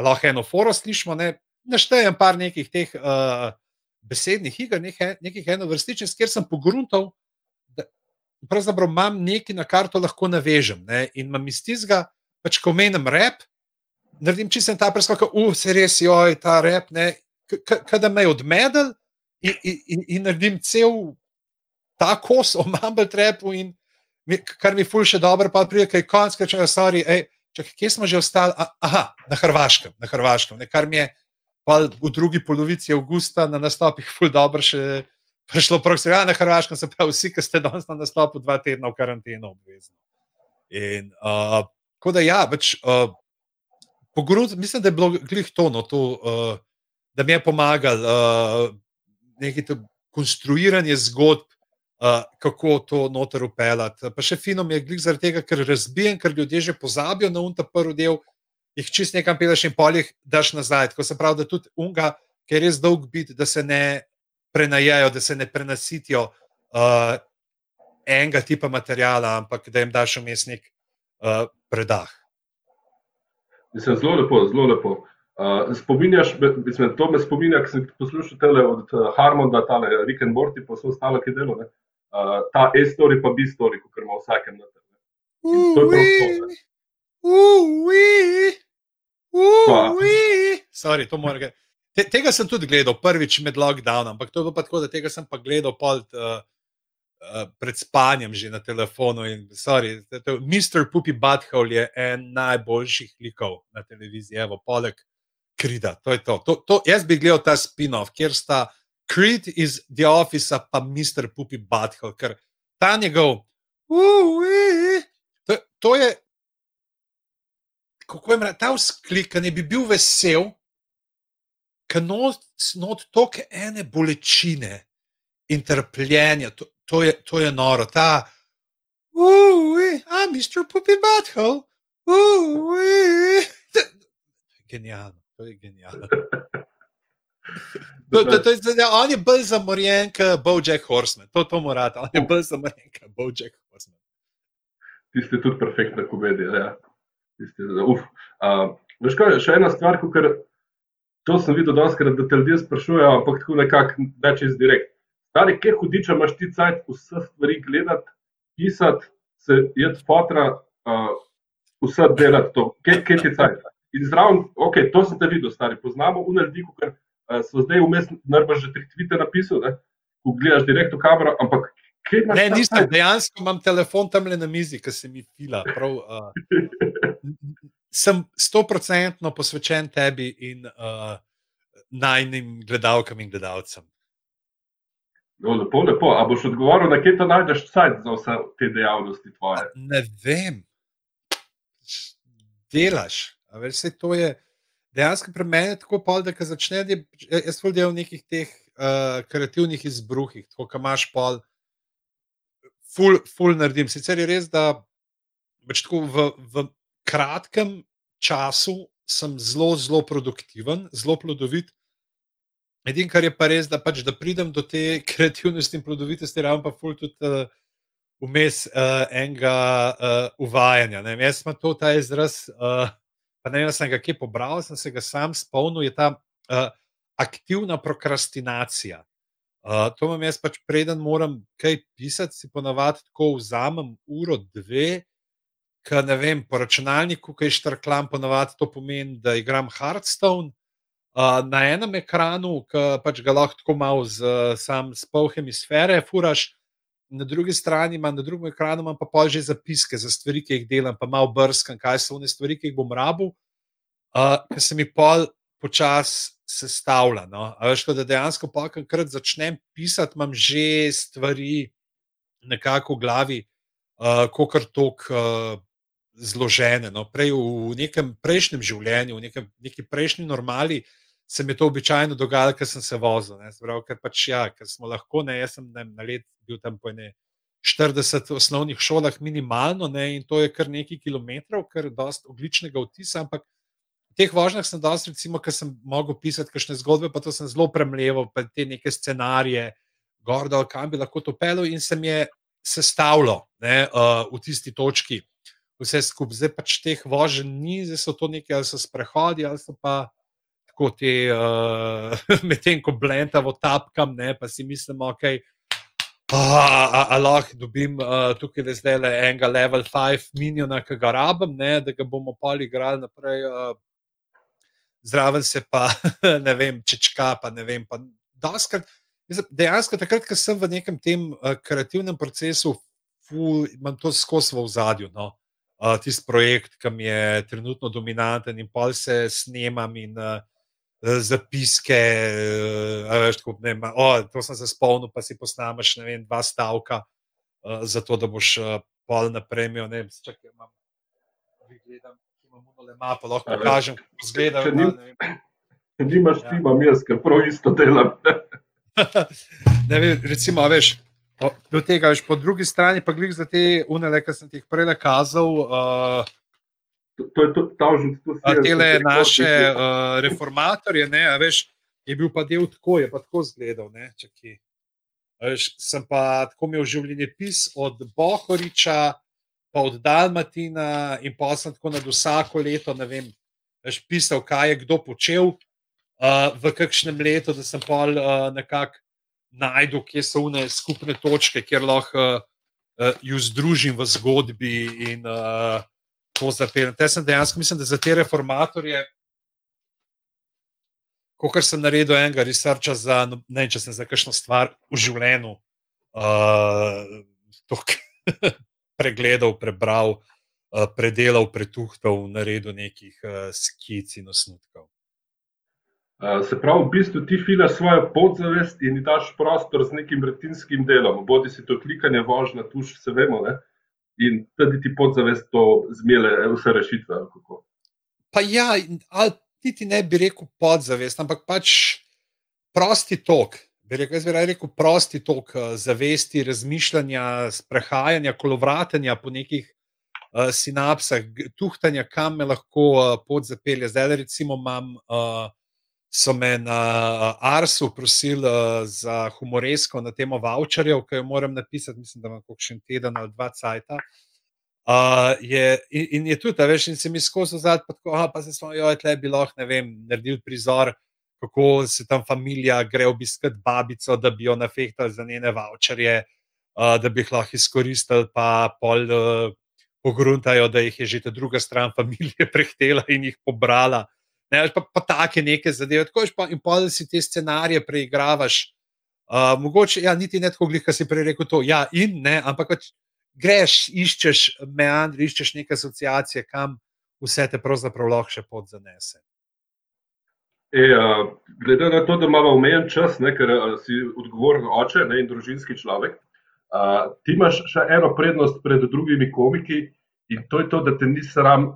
lahko eno foro slišimo. Ne, naštejem par nekih teh uh, besednih iger, nekih enovrstičnih, kjer sem pogruntal, da pravzaprav imam nekaj, na kar to lahko navežem. Ne, in imam iz tistega, pač ko menim rep, naredim čisto ta preskok, uf, se res, joj, ta rep, kada me je odmedel in, in, in, in naredim cel ta kos o Mumble Trapu in mi, kar mi ful še dobro, pa pride, kaj konc, kaj če sorry, ej, čak, kje smo že ostali? Aha, na Hrvaškem, na Hrvaškem, ne, kar mi je v drugi polovici avgusta na nastopih ful dobro še prišlo proksi. Ja, na Hrvaškem se pravi, vsi, ki ste danes na nastopu dva tedna v karanteno obvezni. In, uh, da ja, več, uh, pogrud, mislim, da je bilo glih tono, to, uh, da mi je pomagal uh, nekaj to konstruiranje zgodb, uh, kako to noter upeljati. Pa še fino mi je glih zaradi tega, ker razbijem, ker ljudje že pozabijo na unta prvi del, jih čist nekam peleš in polih daš nazaj. Tako se pravi, da tudi unga, ker je res dolg bit, da se ne prenajajo, da se ne prenasitijo uh, enega tipa materijala, ampak da jim daš vmes nek uh, predah. Mislim, zelo lepo, zelo lepo. Uh, spominjaš, mislim, to me spominja, ki sem poslušal tele od uh, Harmonda, tale Rick and Morty, pa so ostale, ki delo, ne? Uh, ta E-story pa B-story, kot ima vsakem na tem. To je prav to. Sorry, to mora. Te, tega sem tudi gledal prvič med lockdownom, ampak to je bilo pa tako, da tega sem pa gledal pol, uh, uh, pred spanjem že na telefonu. In, sorry, to, Mr. Puppy Butthole je en najboljših likov na televiziji, evo, poleg Krida. To je to. To, to, jaz bi gledal ta spin-off, kjer sta Creed iz The Office, pa Mr. Puppy Butthole, ker ta njegov. Uh, to, to je kako jim reči, ta vzklik, ne bi bil vesel, ker not toke ene bolečine in trpljenja, to, to, je, to je noro. Ta, a mister Puppy Butthole, ui. Genialno, to je genialno. To, to, to je, on je bolj zamorjen kot Bojack Horseman, to, to morate, on je bolj zamorjen kot Bojack Horseman. Tiste tudi perfektne komedije, ja. Tiste, uf. Uh, veš kaj, še ena stvar, ker to sem videl doskrat, da te ljudje sprašujejo, ampak tako nekako več iz direkt. Stari, kje hudiča imaš ti cajt vse stvari gledati, pisati, se jed fotra, uh, vse delati to, kje, kje ti cajt. In zraven, ok, to sem te videl, stari, poznamo v narediku, ker uh, so zdaj vmes narba že tri tvite napisal, ne? ko gledaš direkt v kamero, ampak Ne, nisem, dejansko imam telefon tam le na mizi, ki se mi fila. Prav, uh, sem stoprocentno posvečen tebi in uh, najnim gledalkam in gledalcem. No, lepo, lepo. A boš odgovoril, da kje to najdeš sajt za vse te dejavnosti tvoje? Ne vem. Delaš. Veš, to je dejansko pri meni tako pol, da začne, jaz sem delal v nekih teh uh, kreativnih izbruhih, tako da imaš pol ful, ful naredim. Sicer je res, da pač v, v kratkem času sem zelo, zelo produktiven, zelo plodovit. Edino, kar je pa res, da, pač, da pridem do te kreativnosti in plodovitosti, ravno pa ful tudi uh, vmes uh, enega uh, uvajanja. Ne, jaz sem to ta izraz, uh, pa ne vem, sem ga kje pobral, sem se ga sam spomnil, je ta uh, aktivna prokrastinacija. Uh, to imam jaz pač preden moram kaj pisati, si ponavadi tako vzamem uro, dve, ker ne vem, po računalniku, ki štrklam, ponavadi to pomeni, da igram Hearthstone. Uh, na enem ekranu, ki pač ga lahko tako malo z, sam s pol hemisfere furaš, na drugi strani imam, na drugem ekranu imam pa pol že zapiske za stvari, ki jih delam, pa malo brskam, kaj so one stvari, ki jih bom rabu, uh, ker se mi pol počasi sestavlja. No? Veš, da dejansko, pa enkrat začnem pisati, imam že stvari nekako v glavi, uh, kot kar tok. Uh, Zložene. No. Prej v nekem prejšnjem življenju, v nekem, neki prejšnji normali, se mi je to običajno dogajalo, ker sem se vozil. Zbrav, ker pač ja, ker smo lahko, ne, jaz sem ne, na let bil tam po ene 40 osnovnih šolah minimalno, ne, in to je kar nekaj kilometrov, kar je dosta ogličnega vtisa, ampak teh vožnjah sem dosti, recimo, ker sem mogel pisati kakšne zgodbe, pa to sem zelo premleval, pa te neke scenarije, gor dol, kam bi lahko to pelil in se mi je sestavilo ne, uh, v tisti točki. Vse skupaj, zdaj pač teh voženj ni, zdaj so to neki, ali so sprehodi, ali so pa tako te, uh, medtem ko blentavo tapkam, ne, pa si mislim. Okay, Ali lahko dobim uh, tukaj le zdaj le enega level 5 miniona, ki ga rabim, ne, da ga bomo pa igrali naprej. Uh, zraven se pa ne vem, čečka, pa ne vem. Pa daskrat, dejansko, takrat, ko sem v nekem tem uh, kreativnem procesu, ful, imam to skozi v zadju. No. Uh, Tisti projekt, ki mi je trenutno dominanten in pa se snemam in uh, zapiske. Veš, tako, ne, o, to sem se spomnil, pa si posnameš vem, dva stavka, uh, zato da boš uh, pol naprej imel. Ne, čakaj, imam, gledam, imam le mapo, lahko pokažem, kako izgleda. Če nimaš ja. tima, jaz, ker prav isto delam. ne vem, recimo, veš. Do tega, veš, po drugi strani, pa glej za te unele, ki sem ti jih prej kazal, uh, to je tudi ta užit. Tele naše uh, reformatorje, ne, veš, je bil pa del tako, je pa tako zgledal. Ne, veš, sem pa tako imel življenje pis od Bohoriča, pa od Dalmatina in pa sem tako nad vsako leto, ne vem, veš, pisal, kaj je kdo počel uh, v kakšnem letu, da sem pa uh, nekako najdel, kje so une skupne točke, kjer lahko uh, ju združim v zgodbi in uh, to zapeljem. Te sem dejansko, mislim, da za te reformatorje, kot sem naredil enega researcha za, ne vem, če sem za kakšno stvar v življenju uh, pregledal, prebral, uh, predelal, pretuhtal, naredil nekih uh, skic in osnutkov. Uh, se pravi, v bistvu ti filaš svojo podzavest in daš prostor z nekim retinskim delom, bodi si to klikanje, vožnja, tuš, vse vemo. Ne? in tudi ti podzavest to zmele, vse rešitve. Pa ja, ali ti ne bi rekel podzavest, ampak pač prosti tok. Rekel, jaz bi rekel prosti tok eh, zavesti, razmišljanja, sprehajanja, kolovratenja po nekih uh, sinapsah, tuhtanja, kam me lahko uh, pot zapelje. Zdaj, recimo, imam. Uh, So me na Arsu prosili uh, za humoresko na temo voucherjev, ki jo moram napisati, mislim, da imam še en teden ali dva cajta. Uh, je, in, in je tudi, veš, in se mi skozi zadnji, pa, pa se smo, joj, tle bi lahko, ne vem, naredili prizor, kako se tam familija gre obiskati babico, da bi jo nafehtali za njene voucherje, uh, da bi jih lahko izkoristili, pa pol uh, pogruntajo, da jih je že ta druga stran familije prehtela in jih pobrala. Ne, pa, pa take neke zadeve. Tako, pa, in pa si te scenarije preigravaš. Uh, mogoče, ja, niti ne tako, kot si prej rekel, to. Ja, in ne, ampak pač greš, iščeš meandri, iščeš neke asociacije, kam vse te pravzaprav lahko še podzanese. E, uh, glede na to, da imamo omejen čas, ne, ker uh, si odgovoren oče ne, in družinski človek, uh, ti imaš še eno prednost pred drugimi komiki in to je to, da te ni sram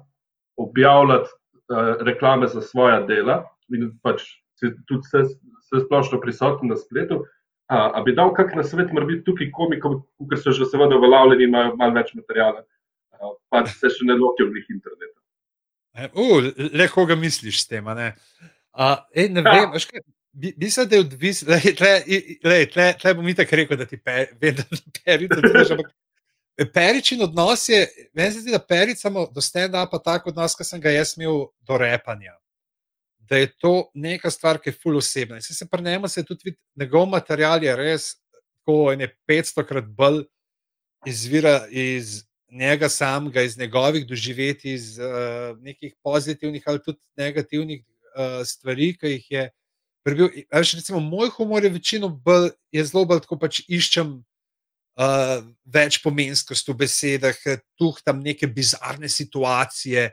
objavljati Eh, reklame za svoje dela in pač tudi vse, vse splošno prisoten na spletu. A, a bi dal kak na svet, mora biti tukaj komikom, ker so že seveda uveljavljeni imajo malo več materijala, pa se še ne lotijo v njih interneta. Uh, le koga misliš s tem? Uh, ej, ne ja. vem, kaj, bi, bi se da je odvisno. Tle bom mi tako rekel, da ti pe, vem, da ti peri, da ti peri, ampak Peričin odnos je, meni se zdi, da perič samo do stand-upa tako odnos, kot sem ga jaz imel do repanja. Da je to neka stvar, ki je full osebna. Se, se prnemo, se tudi vidi, njegov material je res tako ene 500 krat bolj izvira iz njega samega, iz njegovih doživetij, iz uh, nekih pozitivnih ali tudi negativnih uh, stvari, ki jih je prebil. Recimo, moj humor je večino bolj, je zelo bolj tako pač iščem uh, več pomenskosti v besedah, tu tam neke bizarne situacije,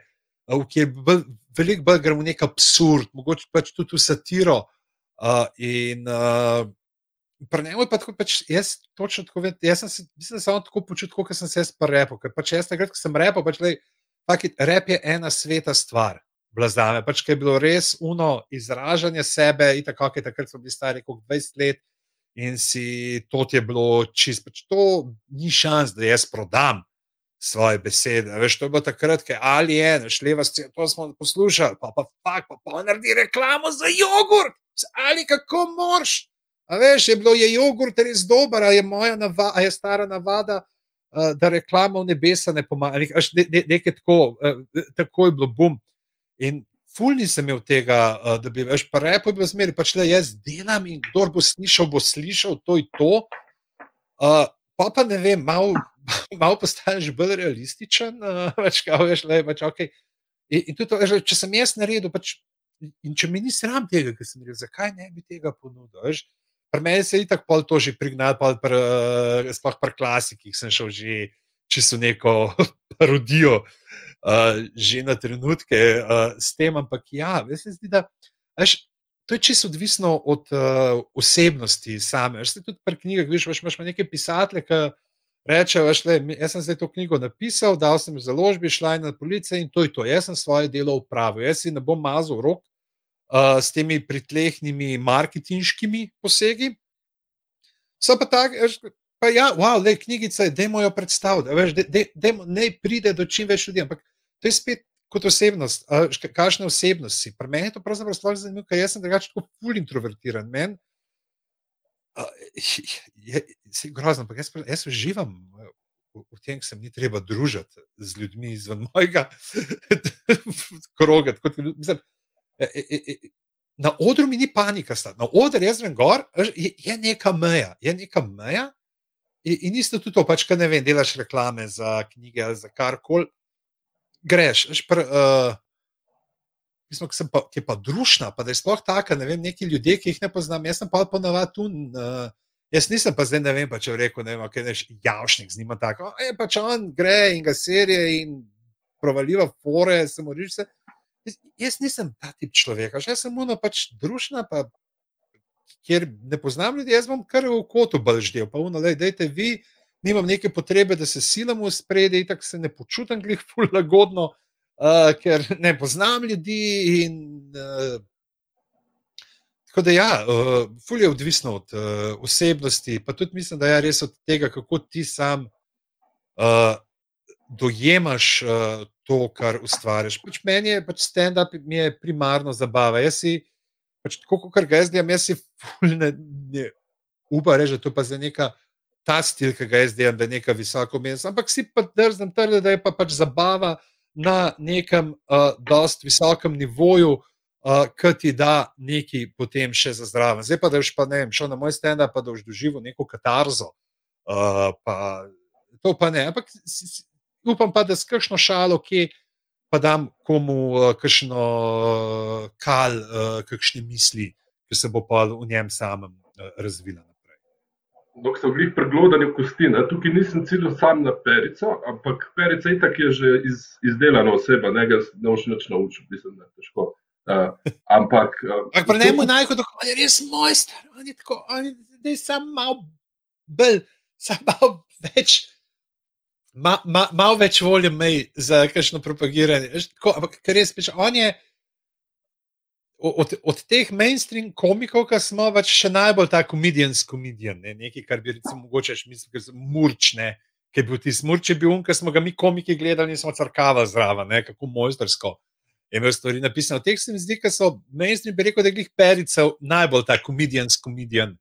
uh, ki je veliko bolj gremo nek absurd, mogoče pač tudi v satiro. Uh, in uh, pri njemu je pa tako, pač jaz točno tako vem, jaz sem se, mislim, sem tako počutil, kot sem se jaz pa repel, ker pač jaz takrat, ko sem repel, pač lej, Fakit, rep je ena sveta stvar, blazame. Pač, je bilo res uno izražanje sebe, in tako je takrat, ko bili stari, kot 20 let, in si to je bilo čisto, pač to ni šans, da jaz prodam svoje besede. Veš, to je bilo takrat, ki ali je, veš, leva stran, to smo poslušali, pa pa fak, pa pa naredi reklamo za jogurt, ali kako morš. A veš, je bilo je jogurt res dober, a je moja navada, a je stara navada, uh, da reklama v nebesa ne pomaga. Ne, ne, nekaj tako, uh, tako je bilo bum. In fulni sem imel tega, uh, da bi več repo bil zmeri, pač le jaz delam in kdo bo slišal, bo slišal to in to. Uh, pa pa ne vem, malo malo postaješ bolj realističen, uh, več kaj veš, le pač ok. In, in tudi, veš, če sem jaz naredil, pač, in če mi ni sram tega, kar sem rekel, zakaj ne bi tega ponudil? Veš? Pri meni se je tako pol to že prignal, pa pri, uh, sploh pri klasikih sem šel že čisto neko parodijo, uh, že na trenutke s tem, ampak ja, veš, se zdi, da. Veš, To je čisto odvisno od uh, osebnosti same. Veš, tudi pri knjigah, viš, veš, imaš nekaj pisateljev, ki reče, veš, le, jaz sem zdaj to knjigo napisal, dal sem jo založbi, šla je na police in to je to. Jaz sem svoje delo upravil, jaz si ne bom mazal rok uh, s temi pritlehnimi marketinškimi posegi. So pa tako, pa ja, wow, le knjigice, dajmo jo predstaviti, veš, de, de, dejmo, ne pride do čim več ljudi, ampak to je spet. Kot osebnost, kakšne osebnosti. Pri meni je to pravzaprav zelo zanimivo, ker jaz sem drugače kot ful introvertiran. Meni je, je grozno, ampak jaz, jaz uživam v, tem, da se mi treba družiti z ljudmi izven mojega kroga. Mislim, e, e, e, na odru mi ni panika, sta. na odru jaz vem, gor, je, je neka meja, je neka meja. In, in isto tudi to, pač, kaj ne vem, delaš reklame za knjige ali za karkoli. Greš, pr, uh, Mislim, ki, pa, ki je pa družna, pa da je sploh taka, ne vem, neki ljudje, ki jih ne poznam. Jaz sem pa ponovadi tu. Uh, jaz nisem pa zdaj, ne vem, pa če rekel, ne vem, kaj neš javšnik z njima tako. E, pa če on gre in ga serije in provaliva fore, se moriš se. Jaz, jaz nisem ta tip človeka, jaz sem muno pač družna, pa kjer ne poznam ljudi, jaz bom kar v kotu bolj ždel. Pa uno, dajte vi, nimam neke potrebe, da se silamo v spredje, tako se ne počutim glih ful lagodno uh, ker ne poznam ljudi. In, uh, tako da, ja, uh, fulje je odvisno od uh, osebnosti, pa tudi mislim, da je res od tega, kako ti sam uh, dojemaš uh, to, kar ustvariš. Pač meni je pač stand-up primarno zabava. Jaz si, pač, tako kot ga jaz delam, jaz si upam reči, da to pa za neka. Ta stil, ki ga jaz delam, da je neka visoko mesta, ampak si pa drznem trditi, da je pa pač zabava, na nekem uh, dost visokem nivoju, uh, ki ti da nekaj potem še za zdravo. Zdaj pa, da boš pa ne vem, šel na moj stand-up, pa da boš doživel neko katarzo. Uh, pa, to pa ne. Ampak upam pa, da s kakšno šalo, ki pa dam komu uh, kakšno uh, kal, uh, kakšne misli, ki se bo pa v njem samem razvila dok so bili preglodani v kosti. Ne? Tukaj nisem ciljal sam na perico, ampak perica itak je že iz, izdelana oseba, ne ga ne boš več naučil, mislim, da je težko. Uh, ampak. Uh, pri njemu je najhujše, da je res mojster, on je tako, on je samo malo bolj, samo malo več. Malo ma, mal več volje imej za kakšno propagiranje. Tako, ampak res, peč, on je od, od teh mainstream komikov, ki smo pač še najbolj ta komedijanski komedijan, ne? nekaj, kar bi recimo mogoče mislil, da je murčne, ki je bil ti smurče, bil on, ki smo ga mi komiki gledali in smo crkava zraven, kako mojstersko. Je imel stvari napisane. Od teh se mi zdi, da so mainstream, bi rekel, da je perica najbolj ta komedijanski komedijan.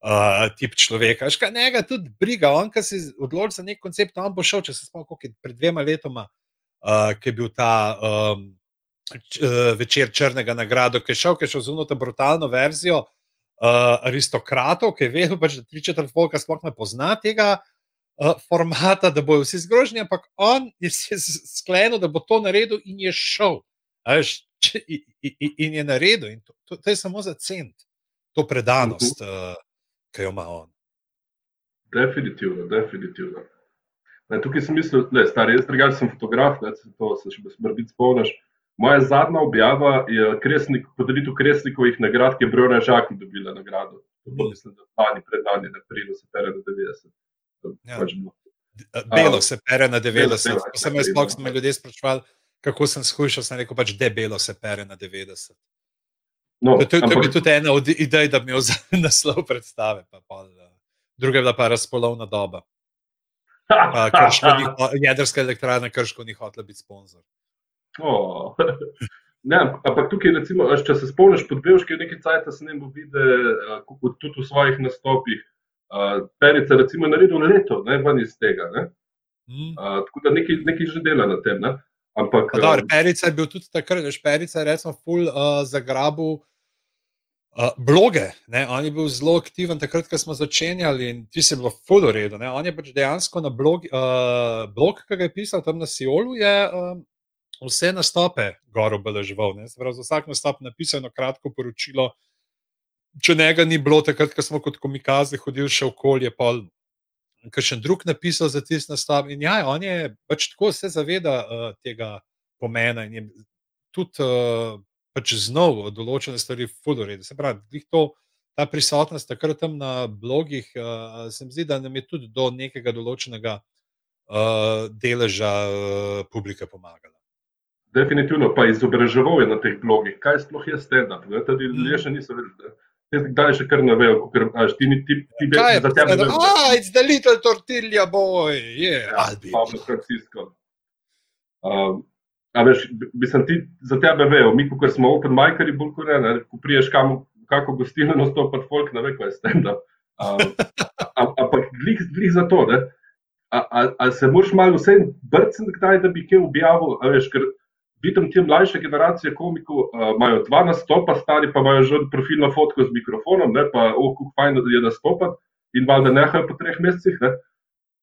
Uh, tip človeka, škaj njega tudi briga, on, ki se odloči za nek koncept, on bo šel, če se spomnim, pred dvema letoma, uh, ki je bil ta um, Eh, večer Črnega nagrado, ki je šel, ki je šel zunaj ta brutalno verzijo uh, aristokratov, ki je vedel, pač, da tri četrt volka sploh ne pozna tega uh, formata, da bojo vsi zgroženi, ampak on je se sklenil, da bo to naredil in je šel. Veš, če, in, in je naredil. In to, to, to je samo za cent, to predanost, uh, ki jo ima on. Definitivno, definitivno. Ne, tukaj sem mislil, da je star, jaz drugače sem fotograf, se to se še brbi spomniš. Moja zadnja objava je kresnik, podelitev Kresnikovih nagrad, ki je Brojna Žaki dobila nagrado. To mislim, da pani pred nami, na prilu se pere na 90. Ja. Pač belo se pere na 90. Ko sem jaz sploh me ljudje sprašval, kako sem shujšal, sem rekel pač debelo se pere na 90. No, to, to, ampak... to je tudi ena od idej, da bi imel za naslov predstave. Pa, pa, druga je bila pa razpolovna doba. Uh, jedrska elektrarna Krško ni hotela biti sponzor. Oh. Ne, ampak tukaj, recimo, če se spomniš, pod Belški je nekaj cajt, se ne bo videl, tudi v svojih nastopih. Uh, Perica je recimo naredil leto, ne ven iz tega. Mm. Uh, tako da nekaj, nekaj že dela na tem. Ne? Ampak, Dobar, Perica je bil tudi takrat, veš, Perica je recimo full uh, zagrabil bloge. Ne? On je bil zelo aktiven takrat, ko smo začenjali in ti si bil full uredu. On je pač dejansko na blog, uh, blog, ki ga je pisal tam na Siolu, je. Uh, vse nastope gor obeleževal. Za vsak nastop napisal eno kratko poročilo. Če njega ni bilo, takrat, ko smo kot komikazi hodili še okolje, pa še en drug napisal za tisti nastop. In ja, on je pač tako se zaveda uh, tega pomena in je tudi uh, pač znov določene stvari fudorede. Se pravi, to, ta prisotnost takrat tam na blogih, uh, se mi zdi, da nam je tudi do nekega določenega uh, deleža uh, publike pomagala. Definitivno, pa izobraževal je na teh blogih, kaj sploh je stand-up. Tudi mm. ljudje še niso vedeli. Kdaj še kar ne vejo, ker imaš ti ti ti ti ti za tebe. Ah, it's the little tortilla boy, yeah, ja, Pablo Francisco. Um, a veš, bi sem ti za tebe vejo, mi, ko smo open miceri, bolj kot ne, ko priješ kam, kako gostilno nastopati folk, ne ve, kaj je stand-up. Ampak glih, glih za to, ne? A, a, a se moraš malo vse brcati, kdaj da bi kaj objavil, a veš, ker vidim te mlajše generacije komikov, uh, imajo dva nastopa, stari pa imajo že profilno fotko z mikrofonom, ne, pa oh, fajn, da je nastopati in valjda nehajo po treh mesecih. Ne.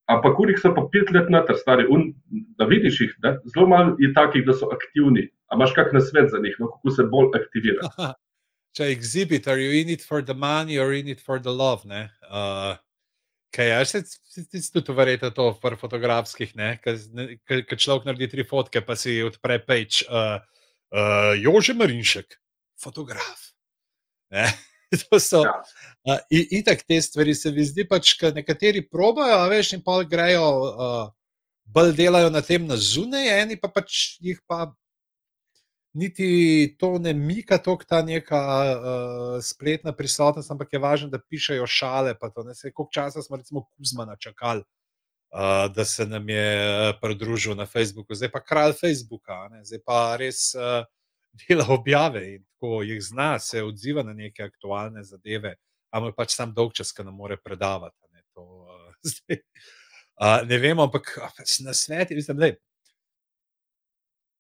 Ampak urih so pa pet let na ter stari, un, da vidiš jih, ne. zelo malo je takih, da so aktivni. A imaš kak na svet za njih, no, kako se bolj aktivira? Če je exhibit, are you in it for the money or in it for the love? Uh, Kaj je, se ti tudi verjete to v fotografskih, ki človek naredi tri fotke, pa si odpre peč. Uh, uh, Jože Marinšek, fotograf. Ne? To so ja. uh, itak te stvari, se mi zdi, pač, da nekateri probajo, a veš, in pa grejo, uh, bolj delajo na tem na zunaj, eni pa pač jih pa niti to ne mika, tako ta neka uh, spletna prisotnost, ampak je važno, da pišejo šale. Koliko časa smo, recimo, Kuzmana čakali, uh, da se nam je pridružil na Facebooku, zdaj pa kralj Facebooka, ne? zdaj pa res uh, dela objave in ko jih zna, se odziva na neke aktualne zadeve, ampak pač sam dolg čas, ki nam more predavati. Ne, to, uh, zdaj, uh, ne vem, ampak na svetu, mislim, da je.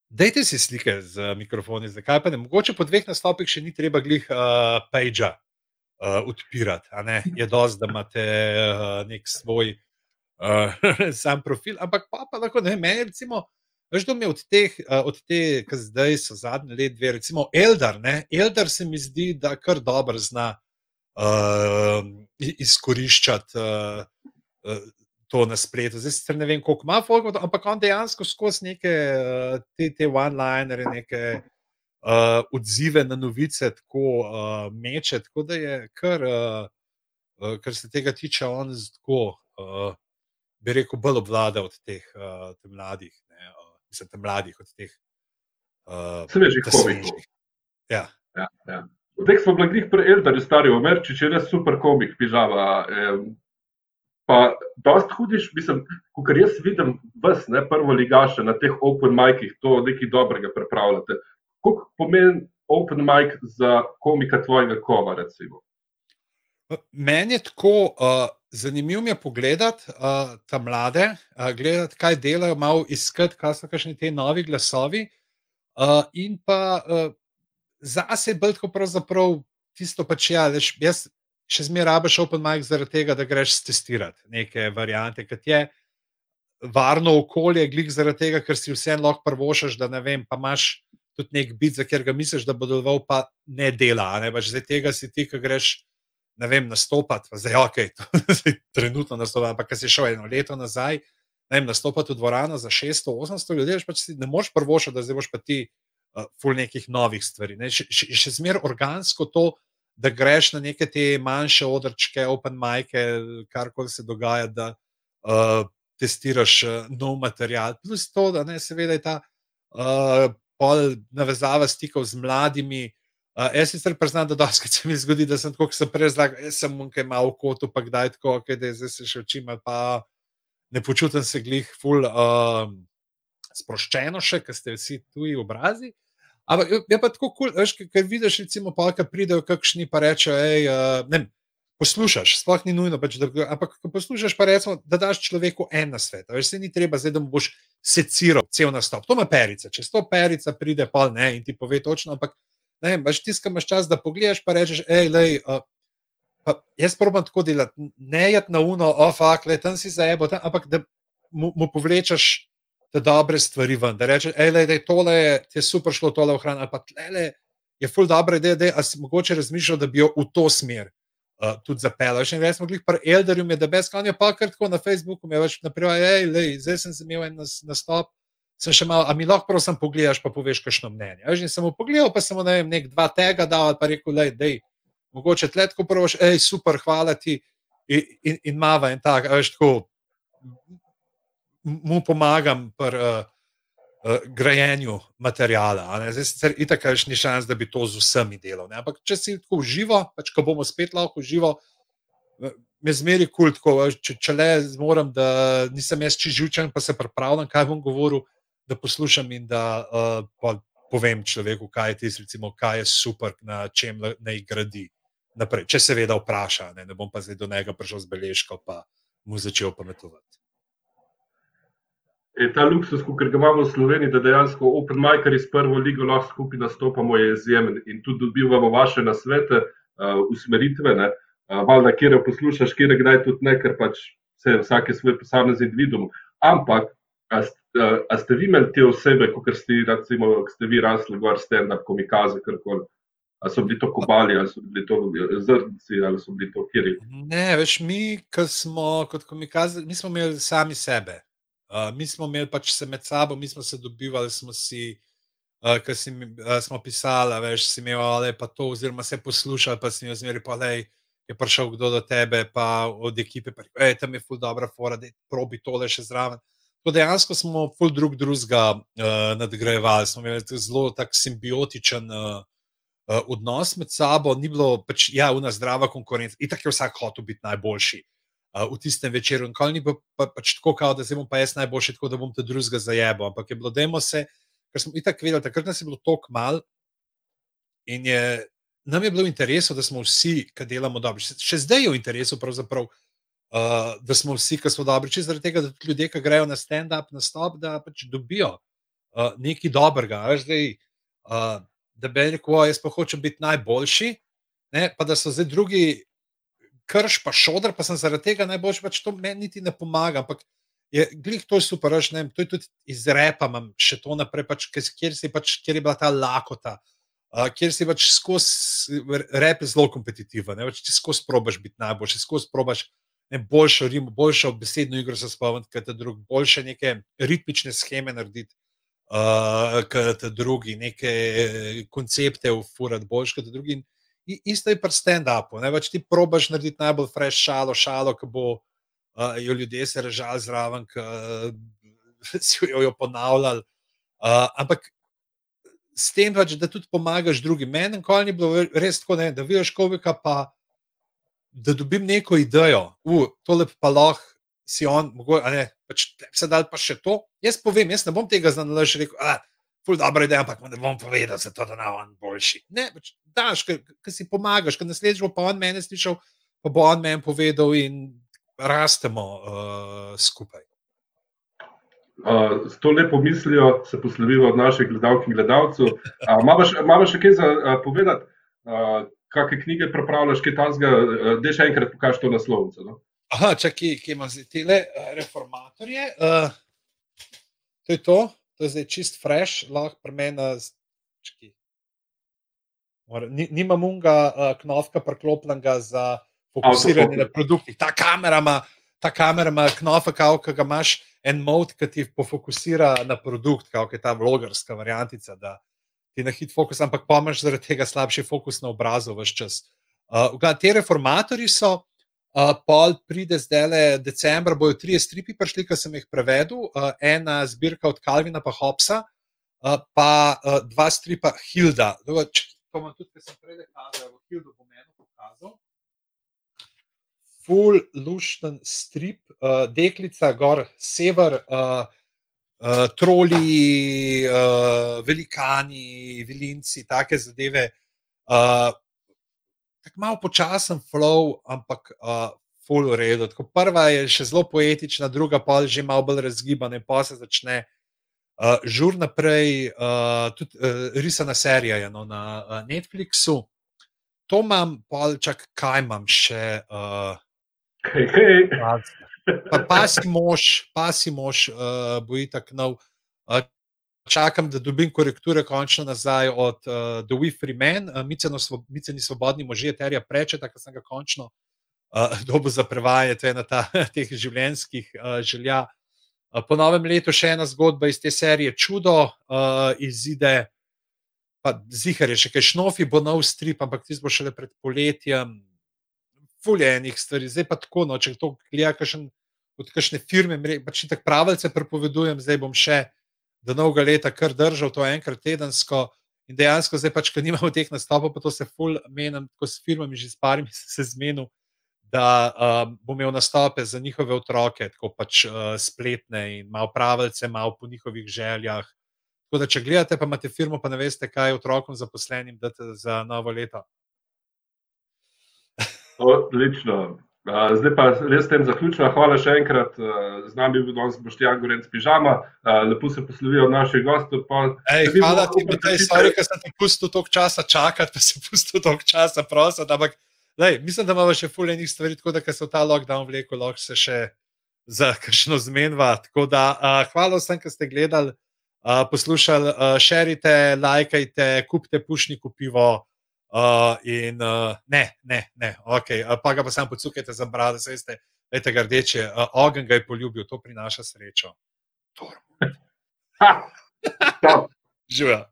Dajte si slike z mikrofoni, zakaj pa ne? Mogoče po dveh nastopih še ni treba glih uh, pagea uh, odpirati. Je dosti, da imate uh, nek svoj uh, sam profil, ampak pa, pa lahko ne. Meni recimo, veš, da mi od teh, uh, od te, ki zdaj so zadnje let, dve, recimo Eldar, ne? Eldar se mi zdi, da kar dobro zna uh, izkoriščati. Uh, uh, to na spletu. Zdaj, sicer ne vem, koliko ima Fogel, ampak on dejansko skozi neke uh, te, te one-linere, neke uh, odzive na novice, tako uh, meče. Tako da je, kar, uh, kar se tega tiče, on tako, uh, bi rekel, bolj obvlada od teh uh, mladih. Mislim, te mladih od teh. Uh, Svežih komikov. Ja. Ja, ja. Zdaj smo bili pri Eldarju, stari Omerči, če je res super komik, pižama. Eh, Pa, dost hudiš, mislim, kot jaz vidim, vas, ne prvo ligaše na teh open micih, to nekaj dobrega pripravljate. Kako pomeni open mic za komika tvojega kova? Recimo? Meni je tako uh, zanimivo je pogledati uh, ta mlade, uh, gledati, kaj delajo, malo iskati, kaj so kakšni ti novi glasovi. Uh, in pa uh, zase je bolj kot pravzaprav tisto, pač ja, veš, jaz še zmeraj rabiš open mic zaradi tega, da greš testirati neke variante, kot je varno okolje, glik zaradi tega, ker si vseeno lahko prvošaš, da ne vem, pa imaš tudi nek bit, za kjer ga misliš, da bo deloval, pa ne dela. Ne? Pač zdaj tega si ti, ki greš. Ne vem, nastopati, zdaj je ok, trenutno nastopati, ampak si šel eno leto nazaj, ne vem, nastopati v dvorano za 600-800 ljudi, pač ne moreš prvošati, da zdaj boš pa ti uh, ful nekih novih stvari. Ne? Še, še, še zmeraj organsko to, da greš na neke te manjše odrčke, open majke, kar koli se dogaja, da uh, testiraš uh, nov material. Plus to, da ne seveda je ta uh, navezava stikov z mladimi. Uh, jaz sicer priznam, da doskrat se mi zgodi, da sem tako, kot sem prej jaz sem nekaj malo v kotu, pa kdaj tako, okay, da zdaj se še učim, pa ne počutim se glih, ful uh, sproščeno še, ker ste vsi tuji obrazi. Ampak je pa tako kul, cool, ker vidiš, recimo, pa kaj pridejo, kakšni pa rečejo, hej, uh, ne. Poslušaš, sploh ni nujno, pač, da, ampak ko poslušaš, pa recimo, da daš človeku en na svet. Veš, se ni treba, zdaj, da mu boš seciral cel nastop. To ima perica. Če sto perica pride, pa ne in ti pove točno, ampak ne vem, baš tiskam čas, da pogledaš, pa rečeš, hej, lej, uh, pa jaz probam tako delati, ne jeti na uno, ofak, oh, le tam si za ebo, tam, ampak da mu, mu povlečeš te dobre stvari ven, da rečeš, hej, da je tole, ti je super šlo tole ohraniti, ali pa tle, je ful ideja, da si mogoče razmišljal, da bi jo v to smer. Uh, tudi zapeljal. Še nekaj smo bili pri Elderju, da je brez konja, pa kar tako na Facebooku, mi je več naprimer, hej, zdaj sem se imel en nastop, sem še malo, a mi lahko prosim pogledaš, pa poveš, kakšno mnenje. Ja, že sem mu pogledal, pa sem mu ne vem, nek dva tega dal, pa rekel, da je, mogoče tletko prvoš, hej, super, hvala ti in, in, in mava in tak, veš, tako, mu pomagam pri uh, uh, grajenju materijala. Zdaj, sicer itak več ni šans, da bi to z vsemi delal, ne? ampak če si tako živo, pač ko bomo spet lahko živo, me zmeri kult, če, če le zmorem, da nisem jaz čižučen, pa se pripravljam, kaj bom govoril da poslušam in da uh, povem človeku, kaj je tisto, recimo, kaj je super, na čem naj gradi. Naprej. Če se seveda vpraša, ne, ne bom pa zdaj do njega prišel z beležko, pa mu začel pametovati. Je ta luksus, ki ga imamo v Sloveniji, da dejansko Open Micer iz prvo ligo lahko skupaj nastopamo, je izjemen in tudi dobivamo vaše nasvete, uh, usmeritve. Uh, Valjda, kjer poslušaš, kjer je kdaj tudi ne, ker pač vsak je svoj posamezni vidom. Ampak A, a ste vi imeli te osebe, kot ste, recimo, ste vi rasli, gor stand-up, komikaze, karkoli? Ali so bili to kobali, ali so bili to zrnci, ali so bili to kiri? Ne, veš, mi, ki smo kot komikaze, mi smo imeli sami sebe. Uh, mi smo imeli pač se med sabo, mi smo se dobivali, smo si, uh, si, uh, smo pisali, veš, si imel ali pa to, oziroma se poslušali, pa si jim zmeri, pa le je prišel kdo do tebe, pa od ekipe, pa hej, tam je ful dobra fora, da probi tole še zraven. Tako dejansko smo pol drug drugega uh, nadgrajevali, smo imeli zelo tak simbiotičen uh, uh, odnos med sabo, ni bilo pač, ja, ena zdrava konkurenca. In tako je vsak hotel biti najboljši uh, v tistem večeru. Nikoli ni bilo pa, pač tako, kao, da zdaj bom pa jaz najboljši, tako da bom te drugega zajebo. Ampak je bilo, dajmo se, ker smo itak vedeli, takrat nas je bilo toliko mal in je, nam je bilo v interesu, da smo vsi, ki delamo dobro. Še, še zdaj je v interesu, pravzaprav. Uh, da smo vsi, ki smo dobri, če zaradi tega, da ljudje, ki grejo na stand-up, na stop, da pač dobijo uh, nekaj dobrega. Zdaj, uh, da bi rekel, jaz pa hočem biti najboljši, ne, pa da so zdaj drugi. Krš pa šodr, pa sem zaradi tega najboljši, pač to meni niti ne pomaga. Ampak je glih to super, veš, ne, to je tudi iz repa, imam še to naprej, pač, kjer, pač, kjer je bila ta lakota, uh, kjer si pač skozi rep zelo kompetitiven, pač ti skozi probaš biti najboljši, skozi probaš uh, ne, boljšo rimo, boljšo besedno igro se spomniti, kot drug, boljše neke ritmične scheme narediti, uh, kot drugi, neke eh, koncepte ufurati, boljše kot drugi. In isto je pri stand-upu. Več ti probaš narediti najbolj fresh šalo, šalo, ki bo uh, jo ljudje se režali zraven, ki uh, si jo, jo ponavljali. Uh, ampak s tem pač, da tudi pomagaš drugim. Meni ni bilo res tako, ne, da vidiš kovika pa da dobim neko idejo, uh, tole pa lahko si on, mogoče, ne, pač se da pa še to. Jaz povem, jaz ne bom tega znal reči, rekel, ah, ful dobro ideja, ampak ne bom povedal, da se to da na on boljši. Ne, pač daš, ker si pomagaš, ker naslednjič bo pa on meni slišal, pa bo on meni povedal in rastemo uh, skupaj. Uh, s to lepo mislijo se poslovimo od naših gledalk in gledalcev. Uh, Imamo še kaj za uh, povedati? Uh, kakšne knjige prepravljaš, kaj tam zga, da še enkrat pokažeš to naslovnico. No? Aha, čakaj, ki ima zdaj te reformatorje. Uh, to je to, to je zdaj čist fresh, lahko premena. Nimam unga uh, knofka preklopljenega za fokusiranje na produktih. Ta kamera ima, ta kamera ima knofa, ki ga imaš en mod, ki ti pofokusira na produkt, kot je ta vlogarska variantica. Da, ti na hit fokus, ampak pa imaš zaradi tega slabši fokus na obrazu vse čas. Uh, te reformatori so, uh, pol pride zdaj le decembra, bojo tri stripi prišli, ki sem jih prevedel, uh, ena zbirka od Kalvina pa Hopsa, uh, pa uh, dva stripa Hilda. to imam tudi, ker sem prej kazal, v Hildu bom eno pokazal. Full lušten strip, uh, deklica, gor, sever, uh, uh, troli, uh, velikani, vilinci, take zadeve. Uh, tako malo počasen flow, ampak uh, full redo. Tako prva je še zelo poetična, druga pa je že malo bolj razgibana, pa se začne. Uh, žur naprej, uh, tudi uh, risana serija je no, na uh, Netflixu. To imam, čak, kaj imam še. Uh, hej, hej. Pa, pa si mož, pa si mož, uh, boji tako nov. Uh, čakam, da dobim korekture končno nazaj od uh, The We Free Men, uh, Miceni svobodni možje, terja preče, tako sem ga končno uh, dobil za prevajanje, to je ena ta, teh življenjskih uh, želja. Eh, po novem letu še ena zgodba iz te serije Čudo, uh, izide, pa zihar je še kaj šnofi, bo nov strip, ampak ti bo šele pred poletjem. Fuljenih stvari, zdaj pa tako, no, če to gleda, kakšen, od kakšne firme, pač tako pravice prepovedujem, zdaj bom še do novega leta kar držal to enkrat tedensko. In dejansko, zdaj pač, ker nimamo teh nastopov, pa to se ful menim, tako s firmami, že s parimi se zmenil da um, bom imel nastope za njihove otroke, tako pač uh, spletne in malo pravice, malo po njihovih željah. Tako da, če gledate, pa imate firmo, pa ne veste, kaj otrokom zaposlenim date za novo leto. Odlično. Zdaj pa res tem zaključujem. Hvala še enkrat. Z nami je bil danes Boštjan Gorenc Pižama. Lepo se poslovijo od naših gostov. Ej, hvala ti, da si stvari, ker sem ti pustil toliko časa čakati, pa si pustil toliko časa prositi. Ampak Lej, mislim, da imamo še fulejnih stvari, tako da se v ta lockdown vleko, lahko se še za kakšno zmenjava. Tako da uh, hvala vsem, ki ste gledali, uh, poslušali, uh, širite, lajkajte, kupite pušniku pivo. Uh, in uh, ne, ne, ne, ok, pa ga pa samo pocukajte za brado, zdaj ste, veste, rdeče, uh, ogen ga je poljubil, to prinaša srečo. Živijo.